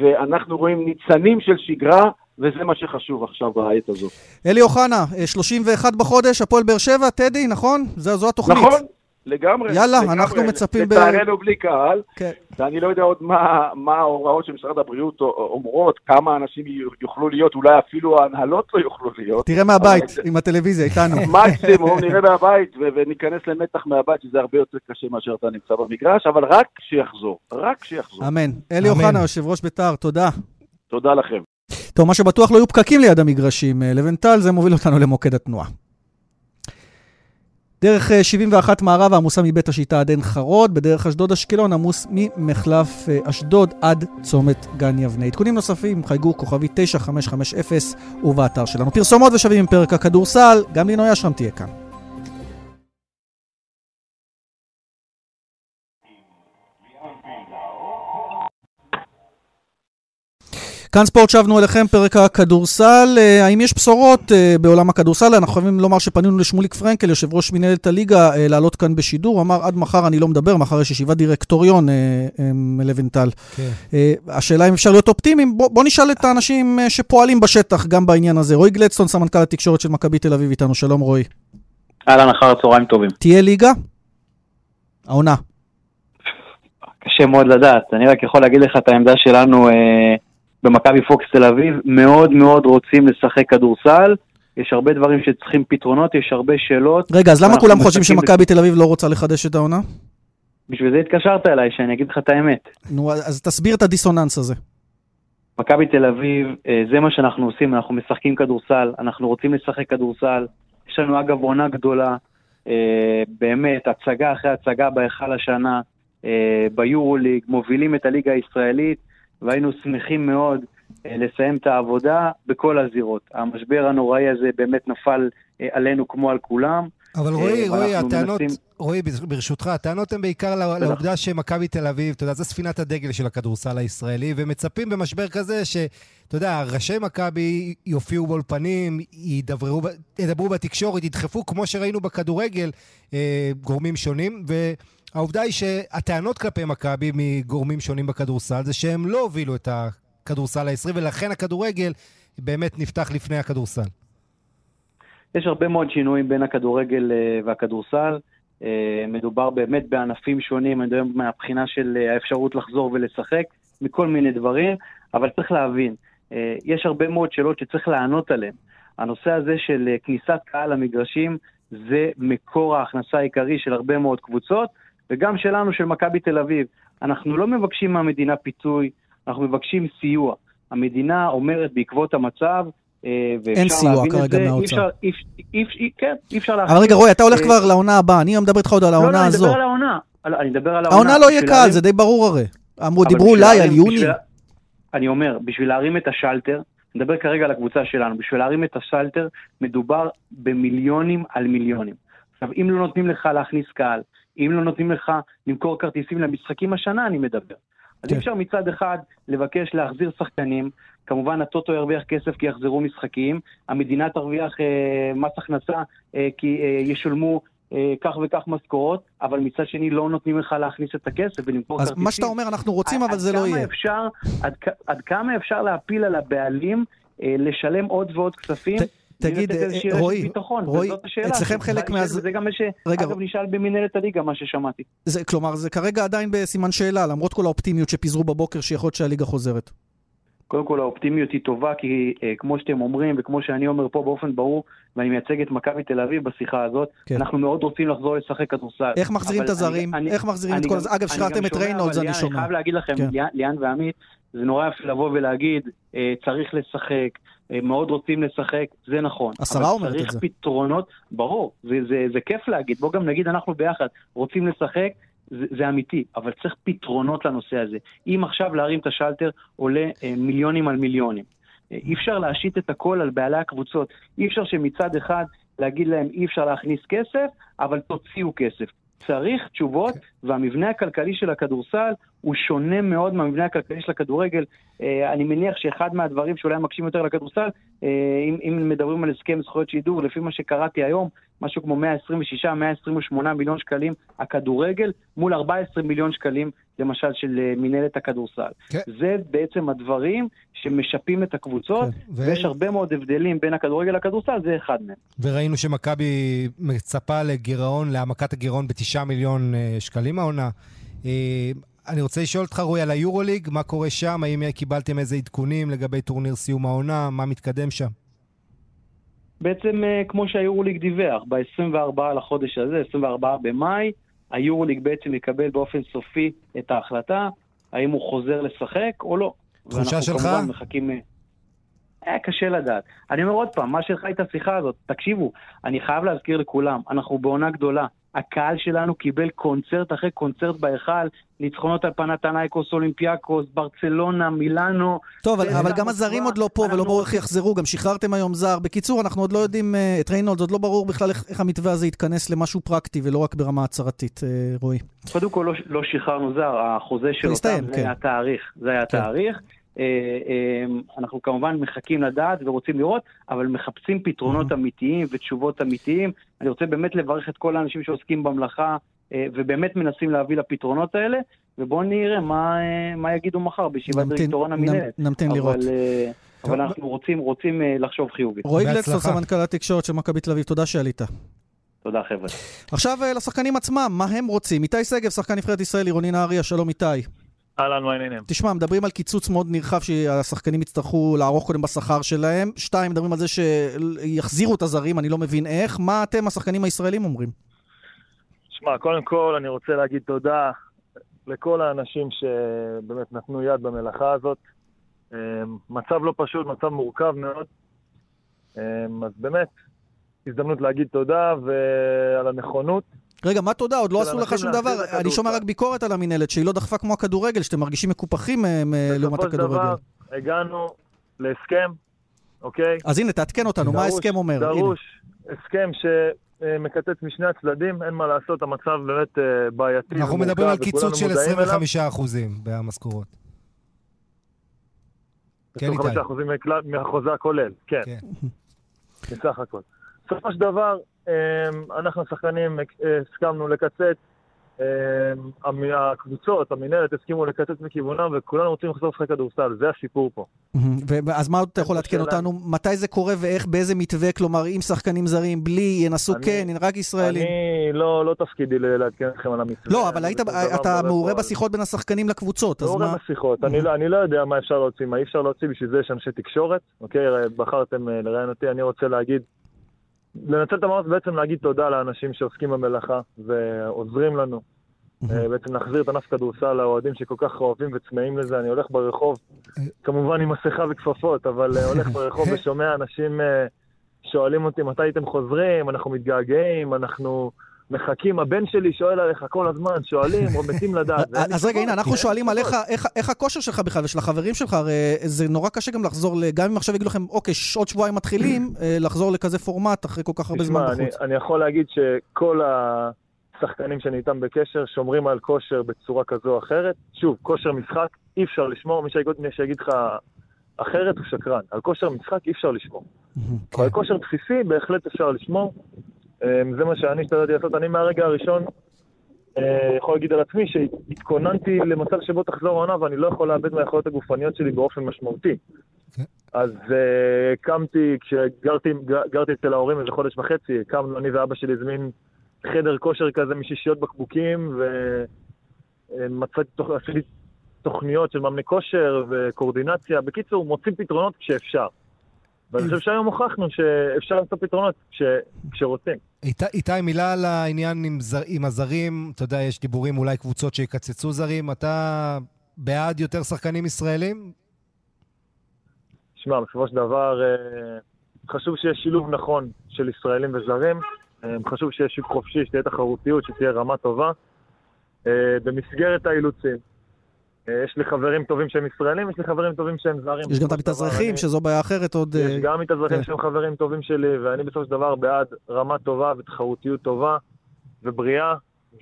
ואנחנו רואים ניצנים של שגרה, וזה מה שחשוב עכשיו בעת הזאת. אלי אוחנה, אה, 31 בחודש, הפועל באר שבע, טדי, נכון? זו זו התוכנית. נכון, לגמרי. יאללה, לגמרי. אנחנו מצפים ב- לצערנו בלי קהל, כן. ואני לא יודע עוד מה, מה ההוראות של משרד הבריאות אומרות, כמה אנשים יוכלו להיות, אולי אפילו ההנהלות לא יוכלו להיות. תראה מהבית, אבל- עם הטלוויזיה, איתנו. מקסימום נראה מהבית ו- וניכנס למתח מהבית, שזה הרבה יותר קשה מאשר אתה נמצא במגרש, אבל רק שיחזור, רק שיחזור. אמן. אלי. אוחנה, יושב ראש בית"ר, תודה. תודה לכם. טוב, מה שבטוח לא יהיו פקקים ליד המגרשים. אה, לבנטל, זה מוביל אותנו למוקד התנועה. דרך אה, 71 מערב עמוסה מבית השיטה עד עין חרוד, בדרך אשדוד אשקלון עמוס ממחלף אה, אשדוד עד צומת גן יבנה. עדכונים נוספים, חייגו כוכבי 9550 ובאתר שלנו. פרסומות ושבים עם פרק הכדורסל, גם לינוי אשרם תהיה כאן. כאן ספורט שבנו אליכם, פרק הכדורסל. אה, האם יש בשורות אה, בעולם הכדורסל? אנחנו חייבים לומר שפנינו לשמוליק פרנקל, יושב ראש מנהלת הליגה, אה, לעלות כאן בשידור. הוא אמר, עד מחר אני לא מדבר, מחר יש ישיבת דירקטוריון מלוינטל. כן. השאלה אם אפשר להיות אופטימיים, בוא, בוא נשאל את האנשים שפועלים בשטח גם בעניין הזה. רועי גלדסטון, סמנכ"ל התקשורת של מכבי תל אביב איתנו, שלום רועי. אהלן, אחר הצהריים טובים. תהיה ליגה? העונה. קשה מאוד לדעת, אני רק יכול להגיד לך את העמדה שלנו אה, במכבי פוקס תל אביב, מאוד מאוד רוצים לשחק כדורסל, יש הרבה דברים שצריכים פתרונות, יש הרבה שאלות. רגע, אז למה כולם חושבים שמכבי תל אביב לא רוצה לחדש את העונה? בשביל זה התקשרת אליי, שאני אגיד לך את האמת. נו, אז תסביר את הדיסוננס הזה. מכבי תל אביב, אה, זה מה שאנחנו עושים, אנחנו משחקים כדורסל, אנחנו רוצים לשחק כדורסל. יש לנו אגב עונה גדולה, אה, באמת, הצגה אחרי הצגה בהיכל השנה, אה, ביורוליג, מובילים את הליגה הישראלית, והיינו שמחים מאוד אה, לסיים את העבודה בכל הזירות. המשבר הנוראי הזה באמת נפל אה, עלינו כמו על כולם. אבל רועי, רועי, הטענות, מנסים... רועי, ברשותך, הטענות הן בעיקר לעובדה שמכבי תל אביב, אתה יודע, זו ספינת הדגל של הכדורסל הישראלי, ומצפים במשבר כזה שאתה יודע, ראשי מכבי יופיעו באולפנים, ידברו, ידברו בתקשורת, ידחפו, כמו שראינו בכדורגל, אה, גורמים שונים, והעובדה היא שהטענות כלפי מכבי מגורמים שונים בכדורסל זה שהם לא הובילו את הכדורסל הישראלי, ולכן הכדורגל באמת נפתח לפני הכדורסל. יש הרבה מאוד שינויים בין הכדורגל אה, והכדורסל. אה, מדובר באמת בענפים שונים, אני מדבר מהבחינה של אה, האפשרות לחזור ולשחק, מכל מיני דברים, אבל צריך להבין, יש הרבה מאוד שאלות שצריך לענות עליהן. הנושא הזה של כניסת קהל למגרשים זה מקור ההכנסה העיקרי של הרבה מאוד קבוצות, וגם שלנו, של מכבי תל אביב. אנחנו לא מבקשים מהמדינה פיצוי, אנחנו מבקשים סיוע. המדינה אומרת בעקבות המצב, אה, אין סיוע כרגע מהאוצר. כן, אי אפשר להבין. אבל רגע, רועי, אתה הולך כבר לעונה הבאה, אני מדבר איתך עוד על העונה הזו. לא, לא, אני מדבר על העונה. אני מדבר על העונה. העונה לא יהיה קל, זה די ברור הרי. אמרו, דיברו אולי על יוני. אני אומר, בשביל להרים את השלטר, נדבר כרגע על הקבוצה שלנו, בשביל להרים את השלטר מדובר במיליונים על מיליונים. עכשיו, אם לא נותנים לך להכניס קהל, אם לא נותנים לך למכור כרטיסים למשחקים השנה, אני מדבר. אז אי כן. אפשר מצד אחד לבקש להחזיר שחקנים, כמובן הטוטו ירוויח כסף כי יחזרו משחקים, המדינה תרוויח אה, מס הכנסה אה, כי אה, ישולמו אה, כך וכך משכורות, אבל מצד שני לא נותנים לך להכניס את הכסף ולמכור כרטיסים. אז מה שאתה אומר, אנחנו רוצים, אבל זה לא יהיה. אפשר, עד, עד כמה אפשר להפיל על הבעלים אה, לשלם עוד ועוד כספים? ת... תגיד, אה, רועי, רועי, אצלכם חלק מה... זה גם מה שאגב נשאל במנהלת הליגה, מה ששמעתי. כלומר, זה כרגע עדיין בסימן שאלה, למרות כל האופטימיות שפיזרו בבוקר, שיכול להיות שהליגה חוזרת. קודם כל האופטימיות היא טובה, כי אה, כמו שאתם אומרים, וכמו שאני אומר פה באופן ברור, ואני מייצג את מכבי תל אביב בשיחה הזאת, כן. אנחנו מאוד רוצים לחזור לשחק כדורסל. איך מחזירים את הזרים? איך מחזירים את כל זה? אגב, שחררתם את ריינולדס, אני שומע. אני חייב להגיד לכם, כן. ליאן ועמית, זה נורא יפה לבוא ולהגיד, אה, צריך לשחק, אה, מאוד רוצים לשחק, זה נכון. השרה אומרת את זה. אבל צריך פתרונות, ברור, זה, זה, זה כיף להגיד, בוא גם נגיד אנחנו ביחד, רוצים לשחק, זה, זה אמיתי, אבל צריך פתרונות לנושא הזה. אם עכשיו להרים את השלטר עולה אה, מיליונים על מיליונים. אה, אי אפשר להשית את הכל על בעלי הקבוצות. אי אפשר שמצד אחד להגיד להם אי אפשר להכניס כסף, אבל תוציאו כסף. צריך תשובות, והמבנה הכלכלי של הכדורסל הוא שונה מאוד מהמבנה הכלכלי של הכדורגל. אה, אני מניח שאחד מהדברים שאולי מקשים יותר לכדורסל, אה, אם, אם מדברים על הסכם זכויות שידור, לפי מה שקראתי היום, משהו כמו 126-128 מיליון שקלים הכדורגל, מול 14 מיליון שקלים, למשל, של אה, מנהלת הכדורסל. כן. זה בעצם הדברים שמשפים את הקבוצות, כן. ו... ויש הרבה מאוד הבדלים בין הכדורגל לכדורסל, זה אחד מהם. וראינו שמכבי מצפה לגירעון, להעמקת הגירעון ב-9 מיליון שקלים העונה. אני רוצה לשאול אותך, רועי, על היורוליג, מה קורה שם? האם קיבלתם איזה עדכונים לגבי טורניר סיום העונה? מה מתקדם שם? בעצם אה, כמו שהיורוליג דיווח, ב-24 לחודש הזה, 24 במאי, היורוליג בעצם יקבל באופן סופי את ההחלטה, האם הוא חוזר לשחק או לא. תחושה שלך? ואנחנו כמובן מחכים... היה אה, אה, קשה לדעת. אני אומר עוד פעם, מה שלך את השיחה הזאת, תקשיבו, אני חייב להזכיר לכולם, אנחנו בעונה גדולה. הקהל שלנו קיבל קונצרט אחרי קונצרט בהיכל, ניצחונות על פנתנייקוס, אולימפיאקוס, ברצלונה, מילאנו. טוב, אבל, אבל גם הזרים עוד לא פה אנחנו... ולא ברור איך יחזרו, גם שחררתם היום זר. בקיצור, אנחנו עוד לא יודעים, אה, את ריינולד עוד לא ברור בכלל איך, איך המתווה הזה יתכנס למשהו פרקטי ולא רק ברמה הצהרתית, אה, רועי. קודם כל, לא, לא שחררנו זר, החוזה של אותם, זה כן. היה תאריך. זה היה כן. תאריך. אה, אנחנו כמובן מחכים לדעת ורוצים לראות, אבל מחפשים פתרונות אמיתיים ותשובות אמיתיים. אני רוצה באמת לברך את כל האנשים שעוסקים במלאכה אה, ובאמת מנסים להביא לפתרונות האלה, ובואו נראה מה, אה, מה יגידו מחר בישיבת דירקטוריון המינהלת. נמתין אבל, לראות. אבל אנחנו רוצים, רוצים לחשוב חיובי. רועי גלדסטר, סמנכ"ל התקשורת של מכבי תל אביב, תודה שעלית. תודה חבר'ה. עכשיו לשחקנים עצמם, מה הם רוצים? איתי שגב, שחקן נבחרת ישראל, עירוני נהריה, שלום איתי. אהלן, מה העניינים? תשמע, מדברים על קיצוץ מאוד נרחב שהשחקנים יצטרכו לערוך קודם בשכר שלהם. שתיים, מדברים על זה שיחזירו את הזרים, אני לא מבין איך. מה אתם, השחקנים הישראלים, אומרים? שמע, קודם כל אני רוצה להגיד תודה לכל האנשים שבאמת נתנו יד במלאכה הזאת. אמ, מצב לא פשוט, מצב מורכב מאוד. אמ, אז באמת, הזדמנות להגיד תודה ועל הנכונות. רגע, מה תודה? עוד לא עשו לך שום דבר. אני שומע. רק ביקורת על המינהלת, שהיא לא דחפה כמו הכדורגל, שאתם מרגישים מקופחים אה, לעומת בסופו של הכדורגל. דבר, הגענו להסכם, אוקיי? אז הנה, תעדכן אותנו, מה ההסכם אומר? דרוש הסכם שמקצץ משני הצדדים, אין מה לעשות, המצב באמת אה, בעייתי. אנחנו מדברים על קיצוץ של מודעים אליו. 25% במשכורות. כן, איתי. 25% מכלל- מהחוזה הכולל, כן. כן. בסך הכל. בסופו של דבר, אנחנו השחקנים אה, הסכמנו לקצץ, אמ, הקבוצות, המינהלת הסכימו לקצץ מכיוונם, וכולנו רוצים לחזור לשחק כדורסל, זה הסיפור פה. אז מה עוד אתה יכול לעדכן אותנו? מתי זה קורה ואיך, באיזה מתווה? כלומר, עם שחקנים זרים, בלי, ינסו כן, רק ישראלים. אני, לא לא תפקידי לעדכן אתכם על המתווה. לא, אבל היית, אתה מעורה בשיחות בין השחקנים לקבוצות, אז מעורה מה? בשיחות, אני לא- אני לא יודע מה אפשר להוציא, מה אי אפשר להוציא, בשביל זה יש אנשי תקשורת, אוקיי? בחרתם אה, לראיין אותי, אני רוצה להגיד, לנצל את המאמץ בעצם להגיד תודה לאנשים שעוסקים במלאכה ועוזרים לנו. אה, בעצם להחזיר את ענף כדורסל לאוהדים שכל כך אוהבים וצמאים לזה. אני הולך ברחוב, כמובן עם מסכה וכפפות, אבל אה, הולך ברחוב ושומע אנשים אה, שואלים אותי מתי הייתם חוזרים, אנחנו מתגעגעים, אנחנו מחכים, הבן שלי שואל עליך כל הזמן, שואלים, או מתים לדעת. אז רגע, הנה, אנחנו אין שואלים. עליך, איך- איך הכושר שלך בכלל ושל החברים שלך, הרי זה נורא קשה גם לחזור, גם אם עכשיו יגידו לכם, אוקיי, עוד שבועיים מתחילים, אה, לחזור לכזה פורמט אחרי כל כך הרבה זמן תשמע, אני, בחוץ. אני יכול להגיד שכל השחקנים שאני איתם בקשר שומרים על כושר בצורה כזו או אחרת. שוב, כושר משחק אי אפשר לשמור, מי שיגיד, לך אחרת הוא שקרן. על כושר משחק אי אפשר לשמור. על כושר בסיסי בהחלט אפשר לשמור. אמ, זה מה שאני השתדלתי לעשות. אני מהרגע הראשון אה, יכול להגיד על עצמי שהתכוננתי למצב שבו תחזור העונה ואני לא יכול לאבד מהיכולות הגופניות שלי באופן משמעותי. כן. אז אה, הקמתי, כשגרתי אצל ההורים איזה חודש וחצי, הקמנו, אני ואבא שלי הזמין חדר כושר כזה משישיות בקבוקים, ומצאתי, עשיתי תוכניות של מאמני כושר וקואורדינציה. בקיצור, מוצאים פתרונות כשאפשר. ואני חושב שהיום הוכחנו שאפשר למצוא פתרונות כש, כשרוצים. איתי, מילה על העניין עם, זר, עם הזרים. אתה יודע, יש דיבורים אולי קבוצות שיקצצו זרים. אתה בעד יותר שחקנים ישראלים? שמע, בסופו של דבר, אה, חשוב שיהיה שילוב נכון של ישראלים וזרים. אה, חשוב שיהיה שוק חופשי, שתהיה תחרותיות, שתהיה רמה טובה. אה, במסגרת האילוצים. יש לי חברים טובים שהם ישראלים, יש לי חברים טובים שהם זרים. יש גם את המתאזרחים, אני- שזו בעיה אחרת עוד... יש אה, גם מתאזרחים כן. שהם חברים טובים שלי, ואני בסופו של דבר בעד רמה טובה ותחרותיות טובה ובריאה,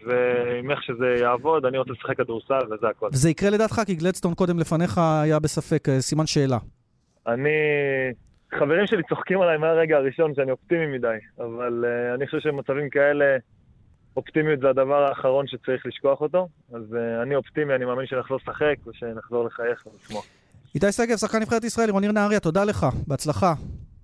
ועם איך שזה יעבוד, אני רוצה לשחק כדורסל וזה הכל. וזה יקרה לדעתך, כי גלדסטון קודם לפניך היה בספק, אה, סימן שאלה. אני... חברים שלי צוחקים עליי מהרגע הראשון שאני אופטימי מדי, אבל uh, אני חושב שבמצבים כאלה אופטימיות זה הדבר האחרון שצריך לשכוח אותו, אז uh, אני אופטימי, אני מאמין שנחזור לשחק ושנחזור לחייך ולשמוח. איתי שגב, שחקן נבחרת ישראל, רוניר נהריה, תודה לך, בהצלחה.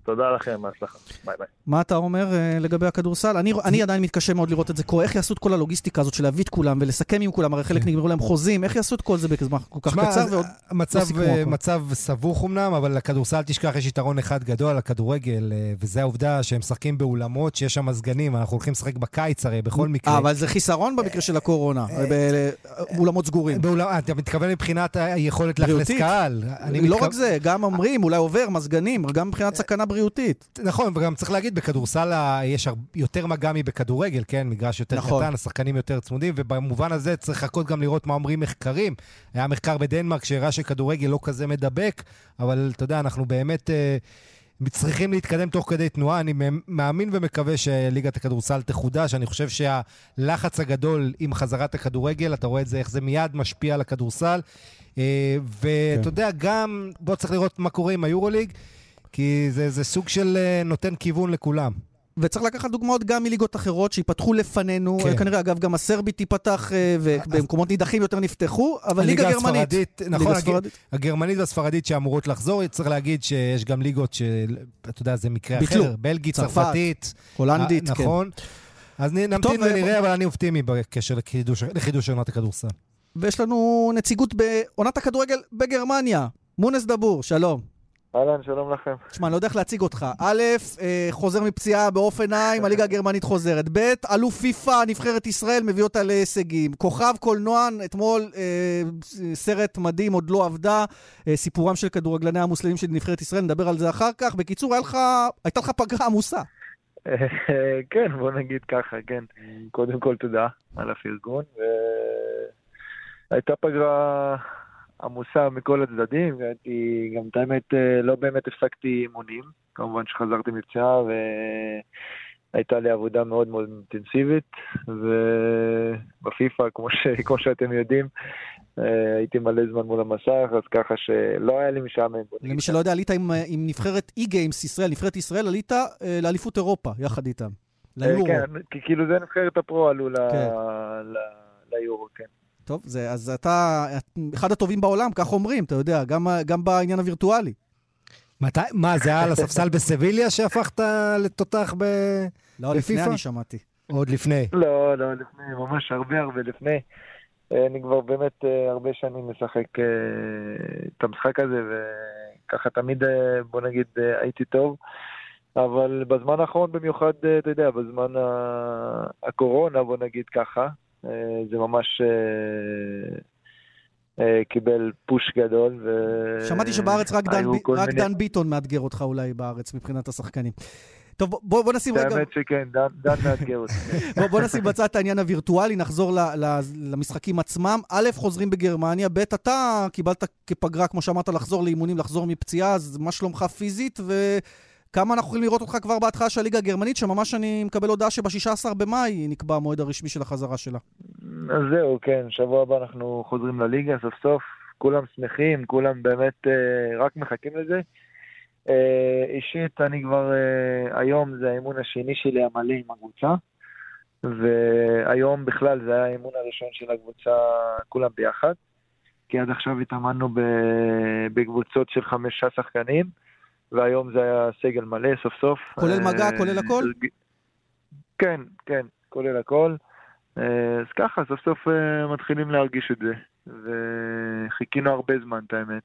תודה לכם, בהצלחה. ביי ביי. מה אתה אומר אה, לגבי הכדורסל? אני, אני עדיין מתקשה מאוד לראות את זה קורה. איך יעשו את כל הלוגיסטיקה הזאת של להביא את כולם ולסכם עם כולם? הרי חלק כן. נגמרו להם חוזים, איך יעשו את כל זה בזמן כל כך שמע, קצר? ועוד מצב, לא הכל. מצב סבוך אמנם, אבל לכדורסל תשכח, יש יתרון אחד גדול לכדורגל, אה, וזה העובדה שהם משחקים באולמות שיש שם מזגנים, אנחנו הולכים לשחק בקיץ הרי, בכל מקרה. אה, אבל זה חיסרון במקרה של הקורונה, באולמות סגורים. אה, אתה מתכוון מבחינת היכולת לאכלס. קהל. לא מתכו- רק זה, גם אומרים, אולי עובר מזגנים, גם מבחינת סכנה בריאותית. נכון, וגם צריך להגיד, בכדורסל יש יותר מגע מבכדורגל, כן? מגרש יותר נכון. קטן, השחקנים יותר צמודים, ובמובן הזה צריך לחכות גם לראות מה אומרים מחקרים. היה מחקר בדנמרק שהראה שכדורגל לא כזה מדבק, אבל אתה יודע, אנחנו באמת אה, צריכים להתקדם תוך כדי תנועה. אני מאמין ומקווה שליגת הכדורסל תחודש. אני חושב שהלחץ הגדול עם חזרת הכדורגל, אתה רואה את זה, איך זה מיד משפיע על הכדורסל. אה, ואתה כן. יודע, גם, בוא צריך לראות מה קורה עם היורוליג. כי זה, זה סוג של אה, נותן כיוון לכולם. וצריך לקחת דוגמאות גם מליגות אחרות שיפתחו לפנינו. כן. כנראה, אגב, גם הסרבית תיפתח, אה, ובמקומות נידחים יותר נפתחו, אבל ליגה גרמנית. הספרדית, נכון, ליגה הג- ספרדית. הגרמנית והספרדית שאמורות לחזור, צריך להגיד שיש גם ליגות שאתה יודע, זה מקרה ביטלו. אחר, בלגית, צרפת, צרפתית. הולנדית, אה, כן. נכון. אז נ- נמתין ונראה, אבל אני אופטימי בקשר לחידוש עונת הכדורסל. ויש לנו נציגות בעונת הכדורגל בגרמניה. מונס דבור, שלום. אהלן, שלום לכם. תשמע, אני לא יודע איך להציג אותך. א', אה, חוזר מפציעה באופן עין, הליגה הגרמנית חוזרת. ב', אלוף פיפא, נבחרת ישראל, מביא אותה להישגים. כוכב קולנוע, אתמול אה, סרט מדהים, עוד לא עבדה, אה, סיפורם של כדורגלני המוסלמים של נבחרת ישראל, נדבר על זה אחר כך. בקיצור, לך, הייתה לך פגרה עמוסה. כן, בוא נגיד ככה, כן. קודם כל תודה על הפרגון, והייתה פגרה עמוסה מכל הצדדים, והייתי, גם את האמת, אה, לא באמת הפסקתי אימונים. כמובן שחזרתי מפציעה, והייתה לי עבודה מאוד מאוד אינטנסיבית, ובפיפ"א, כמו, ש... כמו שאתם יודעים, אה, הייתי מלא זמן מול המסך, אז ככה שלא היה לי משעמם. למי שלא יודע, עלית עם, עם נבחרת אי-גיימס ישראל, נבחרת ישראל, עלית אה, לאליפות אירופה יחד איתם, ליורו. כן, כי כאילו זה נבחרת הפרו עלו כן. ל... ליורו, כן. טוב, זה, אז אתה אחד הטובים בעולם, כך אומרים, אתה יודע, גם, גם בעניין הווירטואלי. מתי, מה, זה היה על הספסל בסביליה שהפכת לתותח ב... לא, בפיפא? לפני אני שמעתי. עוד לפני. לא, לא, לפני, ממש הרבה הרבה לפני. אה, אני כבר באמת אה, הרבה שנים משחק אה, את המשחק הזה, וככה תמיד, בוא נגיד, הייתי טוב. אבל בזמן האחרון במיוחד, אתה יודע, בזמן הקורונה, בוא נגיד ככה, זה ממש קיבל פוש גדול. ו... שמעתי שבארץ רק, דן, רק מיני... דן ביטון מאתגר אותך אולי בארץ מבחינת השחקנים. טוב, בוא, בוא נשים רגע... האמת שכן, דן, דן מאתגר אותי. בוא, בוא נשים בצד את העניין הווירטואלי, נחזור ל, ל, למשחקים עצמם. א', חוזרים בגרמניה, ב', אתה קיבלת כפגרה, כמו שאמרת, לחזור לאימונים, לחזור מפציעה, אז מה שלומך פיזית, וכמה אנחנו יכולים לראות אותך כבר בהתחלה של הליגה הגרמנית, שממש אני מקבל הודעה שב-16 במאי נקבע המועד הרשמי של החזרה שלה. אז זהו, כן, שבוע הבא אנחנו חוזרים לליגה סוף סוף. כולם שמחים, כולם באמת אה, רק מחכים לזה. אה, אישית, אני כבר, אה, היום זה האימון השני שלי המלא עם הקבוצה, והיום בכלל זה היה האימון הראשון של הקבוצה, כולם ביחד, כי עד עכשיו התאמנו בקבוצות של חמישה שחקנים, והיום זה היה סגל מלא סוף סוף. כולל מגע, אה, כולל הכל? כן, כן, כולל הכל. אז ככה, סוף סוף מתחילים להרגיש את זה, וחיכינו הרבה זמן, את האמת.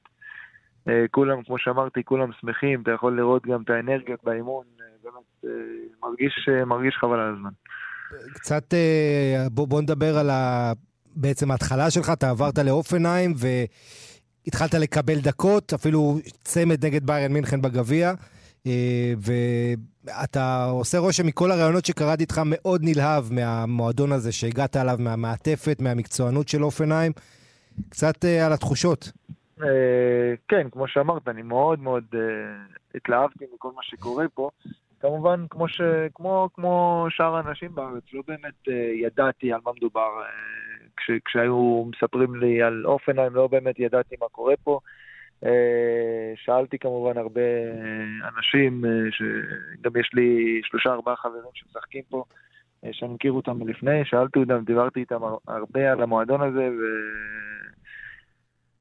אה, כולם, כמו שאמרתי, כולם שמחים, אתה יכול לראות גם את האנרגיות באימון, אה, באמת אה, מרגיש, מרגיש חבל על הזמן. קצת, בוא, בוא נדבר על ה... בעצם ההתחלה שלך, אתה עברת לאופנהיים והתחלת לקבל דקות, אפילו צמד נגד ביירן מינכן בגביע. ואתה עושה רושם מכל הרעיונות שקראתי איתך מאוד נלהב מהמועדון הזה שהגעת עליו, מהמעטפת, מהמקצוענות של אופנהיים. קצת על התחושות. אה, כן, כמו שאמרת, אני מאוד מאוד התלהבתי מכל מה שקורה פה. כמובן, כמו, ש, כמו, כמו שאר האנשים בארץ, לא באמת ידעתי על מה מדובר. כש, כשהיו מספרים לי על אופנהיים, לא באמת ידעתי מה קורה פה. Uh, שאלתי כמובן הרבה אנשים, uh, שגם יש לי שלושה ארבעה חברים שמשחקים פה, uh, שאני מכיר אותם מלפני, שאלתי אותם, דיברתי איתם הרבה על המועדון הזה, ו...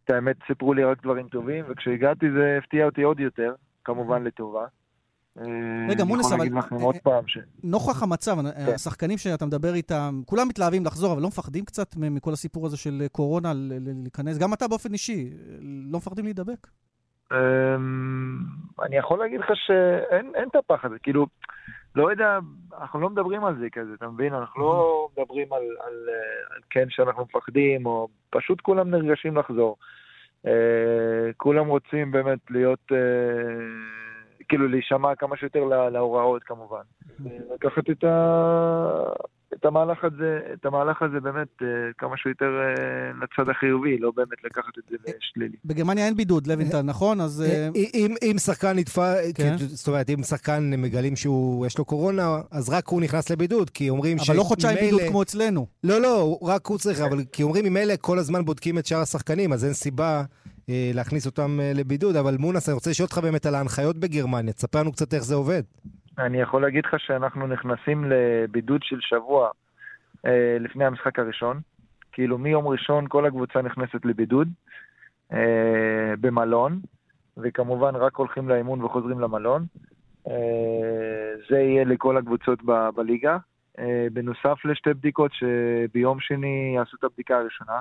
את האמת סיפרו לי רק דברים טובים, וכשהגעתי זה הפתיע אותי עוד יותר, כמובן לטובה. רגע, מונס, אבל נוכח המצב, כן. השחקנים שאתה מדבר איתם, כולם מתלהבים לחזור, אבל לא מפחדים קצת מכל הסיפור הזה של קורונה להיכנס? גם אתה באופן אישי, לא מפחדים להידבק? אמ, אני יכול להגיד לך שאין את הפחד הזה, כאילו, לא יודע, אנחנו לא מדברים על זה כזה, אתה מבין? אנחנו לא מדברים על, על, על כן שאנחנו מפחדים, או פשוט כולם נרגשים לחזור. כולם רוצים באמת להיות, כאילו להישמע כמה שיותר להוראות כמובן. לקחת את, ה, את המהלך הזה, את המהלך הזה באמת uh, כמה שיותר uh, לצד החיובי, לא באמת לקחת את זה לשלילי. בגרמניה אין בידוד, לוינטל, נכון? אז... אם, אם שחקן נתפס, כן. זאת אומרת, אם שחקן מגלים שיש לו קורונה, אז רק הוא נכנס לבידוד, כי אומרים ש... אבל לא חודשיים בידוד כמו אצלנו. לא, לא, רק הוא צריך, אבל כי אומרים ממילא כל הזמן בודקים את שאר השחקנים, אז אין סיבה... להכניס אותם לבידוד, אבל מונס, אני רוצה לשאול אותך באמת על ההנחיות בגרמניה, תספר לנו קצת איך זה עובד. אני יכול להגיד לך שאנחנו נכנסים לבידוד של שבוע אה, לפני המשחק הראשון. כאילו מיום ראשון כל הקבוצה נכנסת לבידוד אה, במלון, וכמובן רק הולכים לאימון וחוזרים למלון. אה, זה יהיה לכל הקבוצות ב- בליגה. אה, בנוסף לשתי בדיקות שביום שני יעשו את הבדיקה הראשונה,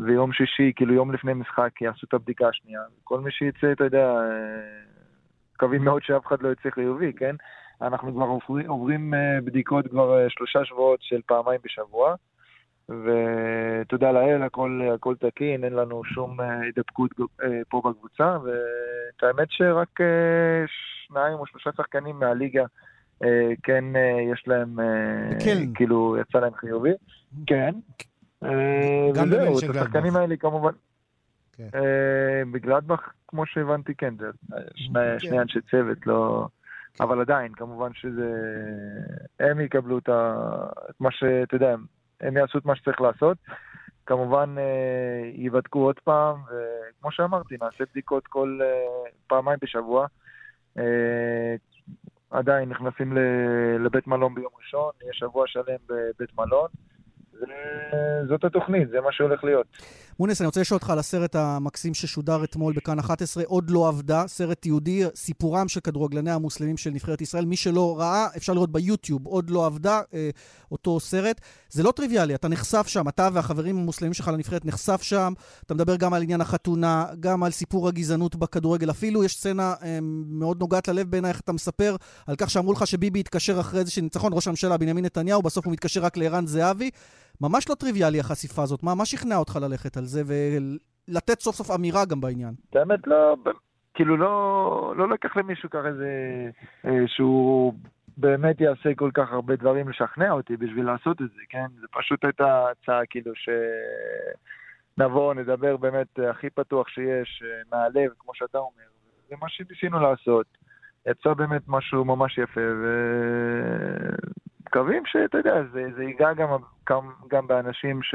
ויום שישי, כאילו יום לפני משחק, יעשו את הבדיקה השנייה. כל מי שיצא, אתה יודע, אה, מקווים מאוד שאף אחד לא יצא חיובי, כן? אנחנו כבר עוברים, עוברים אה, בדיקות כבר אה, שלושה שבועות של פעמיים בשבוע, ותודה לאל, הכל, הכל תקין, אין לנו שום הידבקות פה בקבוצה, ואת האמת שרק שניים או שלושה שחקנים מהליגה כן יש להם, כן. כאילו, יצא להם חיובי. כן. גם וזהו, את השחקנים האלה כמובן. כן. בגלדבך, כמו שהבנתי, כן, זה שני כן. אנשי צוות, לא... כן. אבל עדיין, כמובן שזה... הם יקבלו את מה ש... אתה יודע, הם יעשו את מה שצריך לעשות. כמובן אה, ייבדקו עוד פעם, וכמו שאמרתי, נעשה בדיקות כל אה, פעמיים בשבוע. אה, עדיין נכנסים לבית מלון ביום ראשון, יהיה שבוע שלם בבית מלון. זאת התוכנית, זה מה שהולך להיות. מונס, אני רוצה לשאול אותך על הסרט המקסים ששודר אתמול בכאן 11, עוד לא עבדה, סרט יהודי, סיפורם של כדורגלני המוסלמים של נבחרת ישראל. מי שלא ראה, אפשר לראות ביוטיוב, עוד לא עבדה, אה, אותו סרט. זה לא טריוויאלי, אתה נחשף שם, אתה והחברים המוסלמים שלך לנבחרת נחשף שם, אתה מדבר גם על עניין החתונה, גם על סיפור הגזענות בכדורגל. אפילו יש סצנה אה, מאוד נוגעת ללב בעיניי, איך אתה מספר על כך שאמרו לך שביבי התקשר אחרי איזה שניצחון, ראש הממשלה בנימין נתניהו, בסוף הוא מתקשר רק לערן זהבי. ממש לא טריוויאלי החשיפה הזאת. מה, מה שכנע אותך ללכת על זה ולתת סוף סוף אמירה גם בעניין? באמת לא, כאילו לא, לא לקח למישהו ככה איזה, אה, שהוא באמת יעשה כל כך הרבה דברים לשכנע אותי בשביל לעשות את זה, כן? זה פשוט הייתה הצעה כאילו שנבוא, נדבר באמת הכי פתוח שיש, אה, מהלב, כמו שאתה אומר. זה מה שניסינו לעשות. יצא באמת משהו ממש יפה, ו... מקווים שאתה יודע, זה, זה ייגע גם, גם, גם באנשים ש...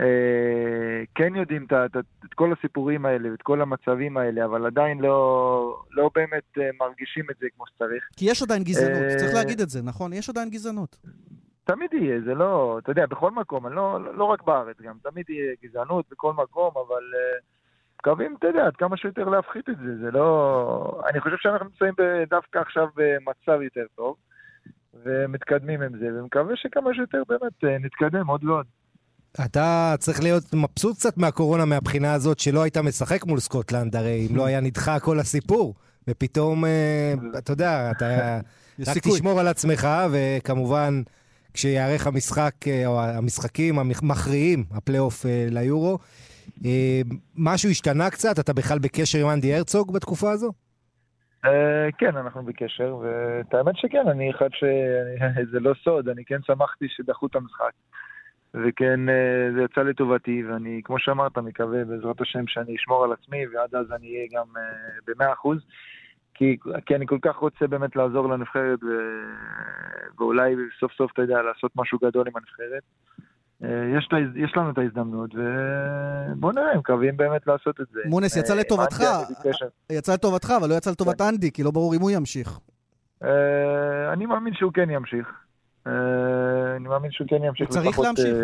אה, כן יודעים את, את, את כל הסיפורים האלה ואת כל המצבים האלה, אבל עדיין לא, לא באמת אה, מרגישים את זה כמו שצריך. כי יש עדיין גזענות, אה, צריך להגיד את זה, נכון? יש עדיין גזענות. תמיד יהיה, זה לא, אתה יודע, בכל מקום, לא, לא רק בארץ גם, תמיד יהיה גזענות בכל מקום, אבל מקווים, אתה יודע, עד כמה שיותר להפחית את זה, זה לא... אני חושב שאנחנו נמצאים דווקא עכשיו במצב יותר טוב. ומתקדמים עם זה, ומקווה שכמה שיותר באמת אה, נתקדם עוד ועוד. אתה צריך להיות מבסוט קצת מהקורונה מהבחינה הזאת שלא היית משחק מול סקוטלנד, הרי אם לא היה נדחה כל הסיפור, ופתאום, אה, אתה יודע, אתה רק תשמור על עצמך, וכמובן, כשייערך המשחק, אה, או המשחקים המכריעים, הפלייאוף ליורו, משהו השתנה קצת? אתה בכלל בקשר עם אנדי הרצוג בתקופה הזו? Uh, כן, אנחנו בקשר, ואת האמת שכן, אני אחד ש... זה לא סוד, אני כן שמחתי שדחו את המשחק. וכן, uh, זה יצא לטובתי, ואני, כמו שאמרת, מקווה בעזרת השם שאני אשמור על עצמי, ועד אז אני אהיה גם uh, במאה אחוז. כי, כי אני כל כך רוצה באמת לעזור לנבחרת, ו... ואולי סוף סוף, אתה יודע, לעשות משהו גדול עם הנבחרת. אה, יש, יש לנו את ההזדמנות, ובוא נראה, מקווים באמת לעשות את זה. מונס, יצא אה, לטובתך, יצא לטובתך, אבל לא יצא לטובת כן. אנדי, כי לא ברור אם הוא ימשיך. אה, אני מאמין שהוא כן ימשיך. אני מאמין שהוא כן ימשיך. הוא צריך להמשיך.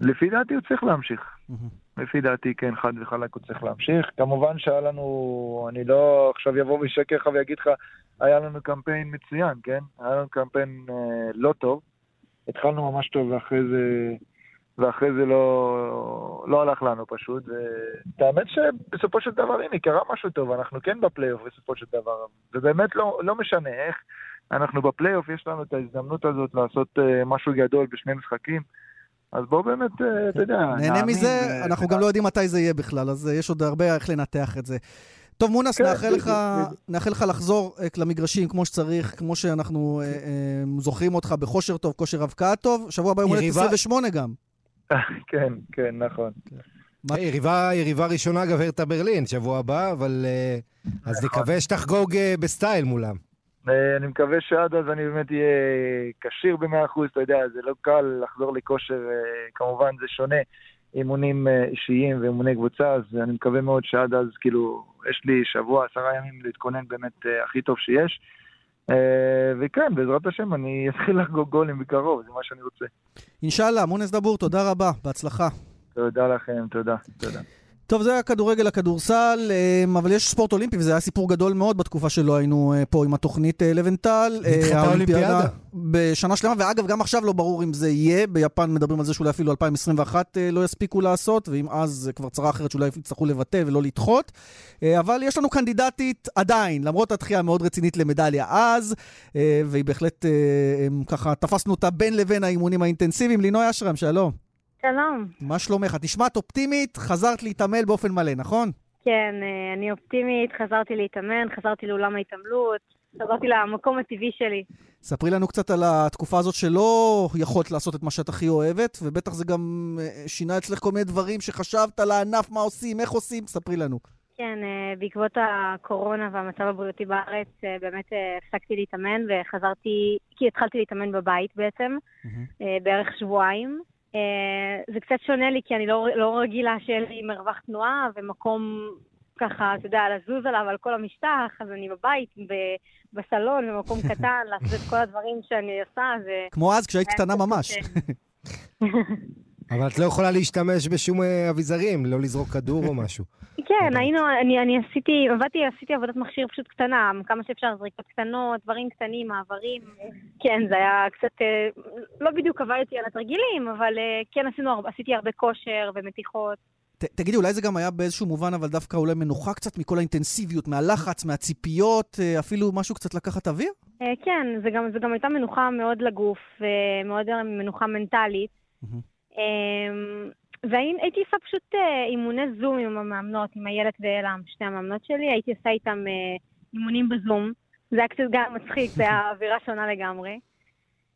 לפי דעתי הוא צריך להמשיך. לפי דעתי, כן, חד וחלק הוא צריך להמשיך. כמובן שהיה לנו, אני לא עכשיו יבוא וישקר לך ויגיד לך, היה לנו קמפיין מצוין, כן? היה לנו קמפיין לא טוב. התחלנו ממש טוב, ואחרי זה, ואחרי זה לא, לא הלך לנו פשוט. והאמת שבסופו של דבר, הנה, קרה משהו טוב, אנחנו כן בפלייאוף בסופו של דבר. ובאמת לא, לא משנה איך, אנחנו בפלייאוף, יש לנו את ההזדמנות הזאת לעשות uh, משהו גדול בשני משחקים. אז בואו באמת, uh, אתה יודע, נהנה מזה, אנחנו גם לא יודעים מתי זה יהיה בכלל, אז יש עוד הרבה איך לנתח את זה. טוב, מונס, כן, נאחל, לך, נאחל לך לחזור uh, למגרשים כמו שצריך, כמו שאנחנו uh, uh, זוכרים אותך בכושר טוב, כושר הבקעה טוב. שבוע הבא יום הולדת 28 גם. כן, כן, נכון. מה... יריבה, יריבה ראשונה, אגב, הרטה ברלין, שבוע הבא, אבל... Uh, אז נכון. נקווה שתחגוג בסטייל מולם. אני מקווה שעד אז אני באמת אהיה כשיר ב-100%, אתה יודע, זה לא קל לחזור לכושר, כמובן זה שונה. אימונים אה, אישיים ואימוני קבוצה, אז אני מקווה מאוד שעד אז, כאילו, יש לי שבוע, עשרה ימים להתכונן באמת אה, הכי טוב שיש. אה, וכן, בעזרת השם, אני אתחיל לחגוג גולים בקרוב, זה מה שאני רוצה. אינשאללה, מונס דבור, תודה רבה, בהצלחה. תודה לכם, תודה, תודה. טוב, זה היה כדורגל, הכדורסל, אמ, אבל יש ספורט אולימפי, וזה היה סיפור גדול מאוד בתקופה שלא היינו אה, פה עם התוכנית אה, לבנטל. נדחתה האולימפיאדה. בשנה שלמה, ואגב, גם עכשיו לא ברור אם זה יהיה. ביפן מדברים על זה שאולי אפילו 2021 אה, לא יספיקו לעשות, ואם אז זה כבר צרה אחרת שאולי יצטרכו לבטל ולא לדחות. אבל יש לנו קנדידטית עדיין, למרות התחייה המאוד רצינית למדליה אז, והיא בהחלט, ככה, תפסנו אותה בין לבין האימונים האינטנסיביים. לינוי אשרם, שלום. שלום. מה שלומך? את נשמעת אופטימית, חזרת להתעמל באופן מלא, נכון? כן, אה, אני אופטימית, חזרתי להתאמן, חזרתי לאולם ההתעמלות. חזרתי למקום הטבעי שלי. ספרי לנו קצת על התקופה הזאת שלא יכולת לעשות את מה שאת הכי אוהבת, ובטח זה גם אה, שינה אצלך כל מיני דברים שחשבת על הענף, מה עושים, איך עושים, ספרי לנו. כן, אה, בעקבות הקורונה והמצב הבריאותי בארץ, באמת הפסקתי להתאמן וחזרתי, כי התחלתי להתאמן בבית בעצם, mm-hmm. בערך שבועיים. זה קצת שונה לי, כי אני לא, לא רגילה שיהיה לי מרווח תנועה ומקום ככה, אתה יודע, לזוז עליו על כל המשטח, אז אני בבית, ב- בסלון, במקום קטן, לעשות את כל הדברים שאני עושה, זה... כמו אז, כשהיית קטנה ממש. אבל את לא יכולה להשתמש בשום אה, אביזרים, לא לזרוק כדור או משהו. כן, היינו, אני, אני עשיתי, עבדתי, עשיתי עבודת מכשיר פשוט קטנה, כמה שאפשר, זריקות קטנות, דברים קטנים, מעברים. כן, זה היה קצת, אה, לא בדיוק עבדתי על התרגילים, אבל אה, כן עשינו, עשיתי הרבה כושר ומתיחות. ת, תגידי, אולי זה גם היה באיזשהו מובן, אבל דווקא אולי מנוחה קצת מכל האינטנסיביות, מהלחץ, מהציפיות, אפילו משהו קצת לקחת אוויר? כן, זה גם, זה גם הייתה מנוחה מאוד לגוף, ומאוד אה, מנוחה מנטלית. והייתי עושה פשוט אימוני זום עם המאמנות, עם איילת ואלה, שתי המאמנות שלי, הייתי עושה איתם אימונים בזום. זה היה קצת גם מצחיק, זה היה אווירה שונה לגמרי.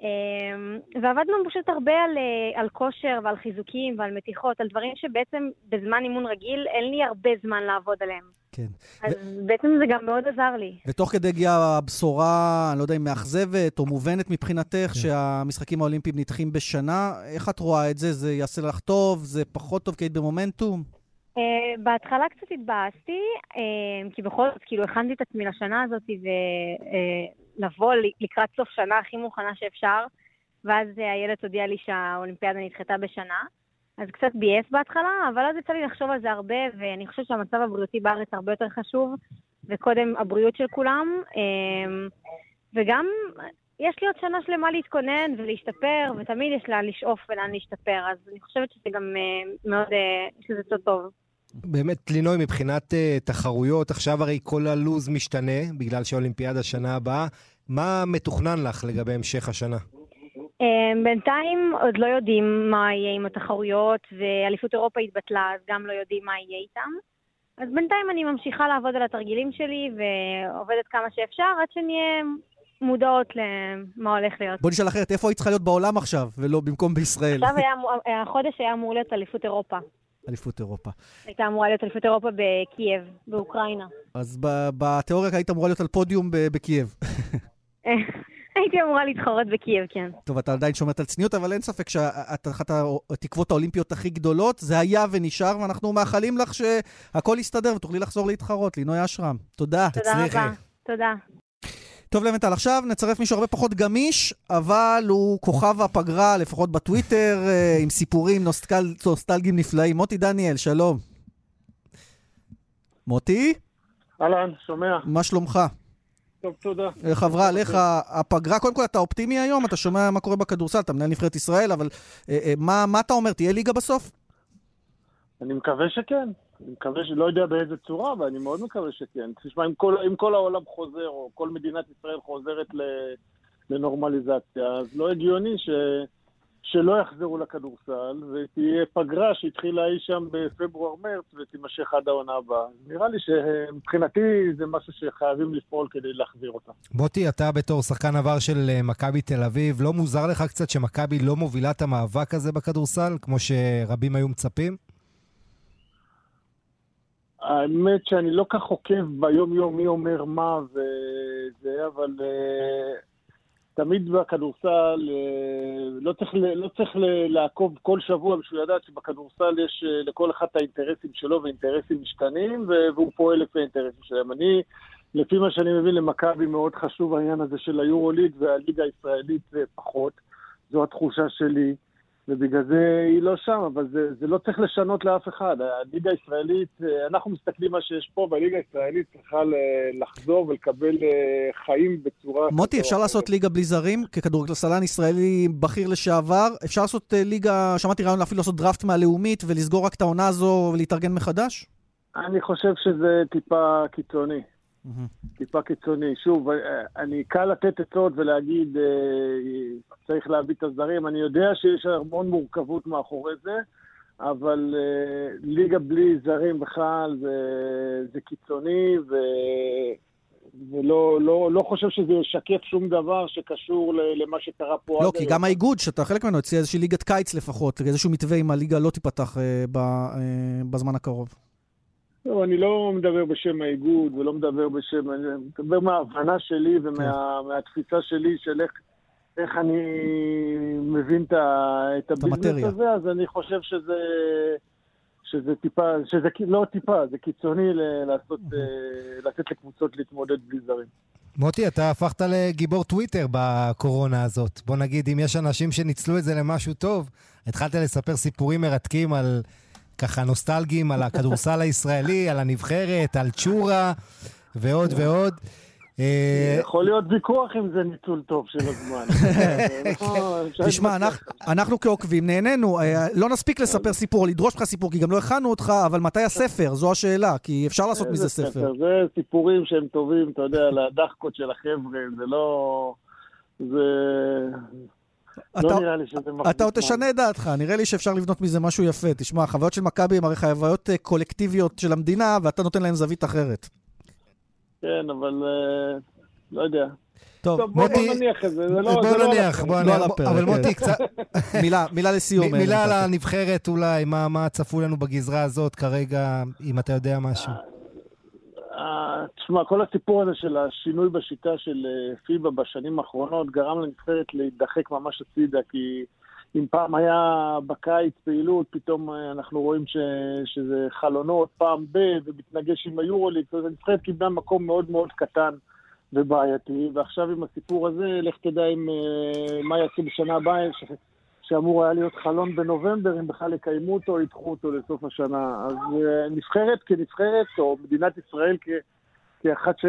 אמ, ועבדנו פשוט הרבה על, אה, על כושר ועל חיזוקים ועל מתיחות, על דברים שבעצם בזמן אימון רגיל אין לי הרבה זמן לעבוד עליהם. כן. אז ו... בעצם זה גם מאוד עזר לי. ותוך כדי הגיעה הבשורה, אני לא יודע אם מאכזבת או מובנת מבחינתך, כן. שהמשחקים האולימפיים נדחים בשנה, איך את רואה את זה? זה יעשה לך טוב? זה פחות טוב כי היית במומנטום? Uh, בהתחלה קצת התבאסתי, uh, כי בכל זאת, כאילו, הכנתי את עצמי לשנה הזאת, ו... Uh, לבוא לקראת סוף שנה הכי מוכנה שאפשר, ואז איילת הודיעה לי שהאולימפיאדה נדחתה בשנה. אז קצת ביאס בהתחלה, אבל אז יצא לי לחשוב על זה הרבה, ואני חושבת שהמצב הבריאותי בארץ הרבה יותר חשוב, וקודם הבריאות של כולם. אמ, וגם יש לי עוד שנה שלמה להתכונן ולהשתפר, ותמיד יש לאן לשאוף ולאן להשתפר, אז אני חושבת שזה גם אה, מאוד, אה, יש לזה טוב. באמת, לינוי, מבחינת uh, תחרויות, עכשיו הרי כל הלו"ז משתנה, בגלל שהאולימפיאדה שנה הבאה. מה מתוכנן לך לגבי המשך השנה? Um, בינתיים עוד לא יודעים מה יהיה עם התחרויות, ואליפות אירופה התבטלה, אז גם לא יודעים מה יהיה איתם. אז בינתיים אני ממשיכה לעבוד על התרגילים שלי, ועובדת כמה שאפשר, עד שנהיה מודעות למה הולך להיות. בוא נשאל אחרת, איפה היית צריכה להיות בעולם עכשיו, ולא במקום בישראל? עכשיו היה, החודש היה אמור להיות אליפות אירופה. אליפות אירופה. הייתה אמורה להיות אליפות אירופה בקייב, באוקראינה. אז בתיאוריה היית אמורה להיות על פודיום בקייב. הייתי אמורה להתחרות בקייב, כן. טוב, אתה עדיין שומרת על צניעות, אבל אין ספק שאת אחת התקוות האולימפיות הכי גדולות. זה היה ונשאר, ואנחנו מאחלים לך שהכל יסתדר ותוכלי לחזור להתחרות. לינוי אשרם, תודה. תודה רבה. תודה. טוב למנטל, עכשיו נצרף מישהו הרבה פחות גמיש, אבל הוא כוכב הפגרה, לפחות בטוויטר, אה, עם סיפורים נוסטל... נוסטלגיים נפלאים. מוטי דניאל, שלום. מוטי? אהלן, שומע. מה שלומך? טוב, תודה. איך עברה עליך הפגרה? קודם כל, אתה אופטימי היום? אתה שומע מה קורה בכדורסל, אתה מנהל נבחרת ישראל, אבל אה, אה, מה, מה אתה אומר, תהיה ליגה בסוף? אני מקווה שכן. אני מקווה שלא יודע באיזה צורה, אבל אני מאוד מקווה שכן. תשמע, אם כל, אם כל העולם חוזר, או כל מדינת ישראל חוזרת לנורמליזציה, אז לא הגיוני ש... שלא יחזרו לכדורסל, ותהיה פגרה שהתחילה אי שם בפברואר-מרץ ותימשך עד העונה הבאה. נראה לי שמבחינתי זה משהו שחייבים לפעול כדי להחזיר אותה. בוטי, אתה בתור שחקן עבר של אה, מכבי תל אביב, לא מוזר לך קצת שמכבי לא מובילה את המאבק הזה בכדורסל, כמו שרבים היו מצפים? האמת שאני לא כך עוקב ביום-יום מי אומר מה וזה, אבל uh, תמיד בכדורסל uh, לא צריך, לא צריך לעקוב כל שבוע בשביל לדעת שבכדורסל יש uh, לכל אחד את האינטרסים שלו ואינטרסים משתנים, והוא פועל לפי האינטרסים שלהם. אני, לפי מה שאני מבין, למכבי מאוד חשוב העניין הזה של היורוליג והליגה הישראלית פחות. זו התחושה שלי. ובגלל זה היא לא שם, אבל זה, זה לא צריך לשנות לאף אחד. הליגה הישראלית, אנחנו מסתכלים מה שיש פה, והליגה הישראלית צריכה לחזור ולקבל אה, חיים בצורה... מוטי, אפשר לעשות ליגה בלי זרים? ככדורגלסלן ישראלי בכיר לשעבר, אפשר לעשות אה, ליגה, שמעתי רעיון אפילו לעשות דראפט מהלאומית ולסגור רק את העונה הזו ולהתארגן מחדש? אני חושב שזה טיפה קיצוני. טיפה קיצוני. שוב, אה, אני קל לתת עצות ולהגיד, אה, צריך להביא את הזרים. אני יודע שיש המון מורכבות מאחורי זה, אבל אה, ליגה בלי זרים בכלל זה, זה קיצוני, ו... ולא לא, לא חושב שזה ישקף שום דבר שקשור למה שקרה פה לא, כי גם האיגוד, שאתה חלק ממנו, הציע איזושהי ליגת קיץ לפחות, איזשהו מתווה אם הליגה לא תיפתח אה, ב, אה, בזמן הקרוב. לא, אני לא מדבר בשם האיגוד ולא מדבר בשם, אני מדבר מההבנה שלי ומהתפיסה כן. שלי של איך, איך אני מבין את, את הביזנס הזה, אז אני חושב שזה... שזה טיפה, שזה לא טיפה, זה קיצוני לעשות, אה, לתת לקבוצות להתמודד בלי זרים. מוטי, אתה הפכת לגיבור טוויטר בקורונה הזאת. בוא נגיד, אם יש אנשים שניצלו את זה למשהו טוב, התחלת לספר סיפורים מרתקים על, ככה נוסטלגיים, על הכדורסל הישראלי, על הנבחרת, על צ'ורה ועוד ועוד. אה, יכול להיות ויכוח אם זה ניצול טוב של הזמן. תשמע, אנחנו כעוקבים נהנינו, אה, לא נספיק לספר סיפור, לדרוש לך סיפור, כי גם לא הכנו אותך, אבל מתי הספר? זו השאלה, כי אפשר לעשות מזה ספר. זה סיפורים שהם טובים, אתה יודע, לדחקות של החבר'ה, זה לא... זה... לא נראה לי שזה מחזיק אתה עוד תשנה את דעתך, נראה לי שאפשר לבנות מזה משהו יפה. תשמע, החוויות של מכבי הן הרי חוויות אה, קולקטיביות של המדינה, ואתה נותן להם זווית אחרת. כן, אבל אה, לא יודע. טוב, טוב מוטי... בוא נניח את זה, זה לא, בוא זה לא נניח, בוא נניח, לא אבל מוטי, קצת... מילה, מילה לסיום. מילה על הנבחרת אולי, מה, מה צפו לנו בגזרה הזאת כרגע, אם אתה יודע משהו. אה, תשמע, כל הסיפור הזה של השינוי בשיטה של אה, פיבה בשנים האחרונות גרם לנבחרת להידחק ממש הצידה, כי אם פעם היה בקיץ פעילות, פתאום אה, אנחנו רואים ש, שזה חלונות פעם ב, ומתנגש עם היורוליג, אז הנבחרת קיבלה מקום מאוד מאוד קטן ובעייתי, ועכשיו עם הסיפור הזה, לך תדע עם uh, מה יעשו בשנה הבאה, שאמור היה להיות חלון בנובמבר, אם בכלל יקיימו אותו או ידחו אותו לסוף השנה. אז uh, נבחרת כנבחרת, או מדינת ישראל כ... כאחת ש...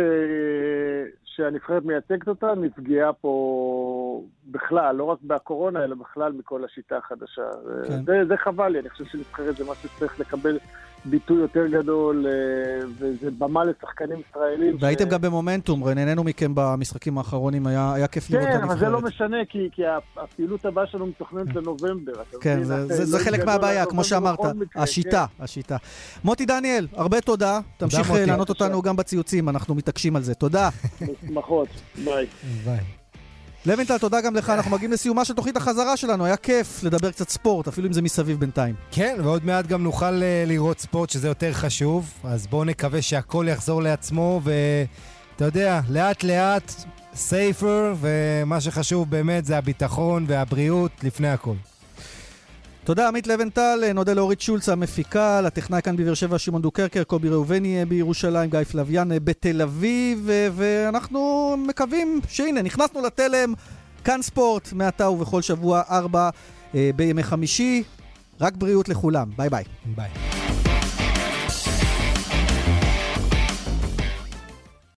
שהנבחרת מייצגת אותה, נפגעה פה בכלל, לא רק בקורונה, אלא בכלל מכל השיטה החדשה. כן. זה, זה חבל לי, אני חושב שנבחרת זה משהו שצריך לקבל ביטוי יותר גדול, אה, וזה במה לשחקנים ישראלים. והייתם ש... גם במומנטום, נהנינו מכם במשחקים האחרונים, היה, היה כיף לראות את הנבחרת. כן, אבל זה לא משנה, כי, כי הפעילות הבאה שלנו מתוכננת לנובמבר. כן, זה, זה, זה חלק מהבעיה, כמו שאמרת, השיטה, כן. השיטה. מוטי דניאל, הרבה תודה. תמשיך אה, לענות אותנו גם בציוצים, אנחנו מתעקשים על זה. תודה. בשמחות, ביי. ביי. לוינטל, תודה גם לך. אנחנו מגיעים לסיומה של תוכנית החזרה שלנו. היה כיף לדבר קצת ספורט, אפילו אם זה מסביב בינתיים. כן, ועוד מעט גם נוכל uh, לראות ספורט, שזה יותר חשוב. אז בואו נקווה שהכל יחזור לעצמו, ואתה יודע, לאט-לאט, סייפר, ומה שחשוב באמת זה הביטחון והבריאות לפני הכל. תודה, עמית לווינטל, נודה לאורית שולץ המפיקה, לטכנאי כאן בבאר שבע, שמעון דוקרקר, קובי ראובני בירושלים, גיא פלוויאן בתל אביב, ואנחנו מקווים שהנה, נכנסנו לתלם, כאן ספורט, מעתה ובכל שבוע, ארבע אה, בימי חמישי. רק בריאות לכולם, ביי ביי. ביי.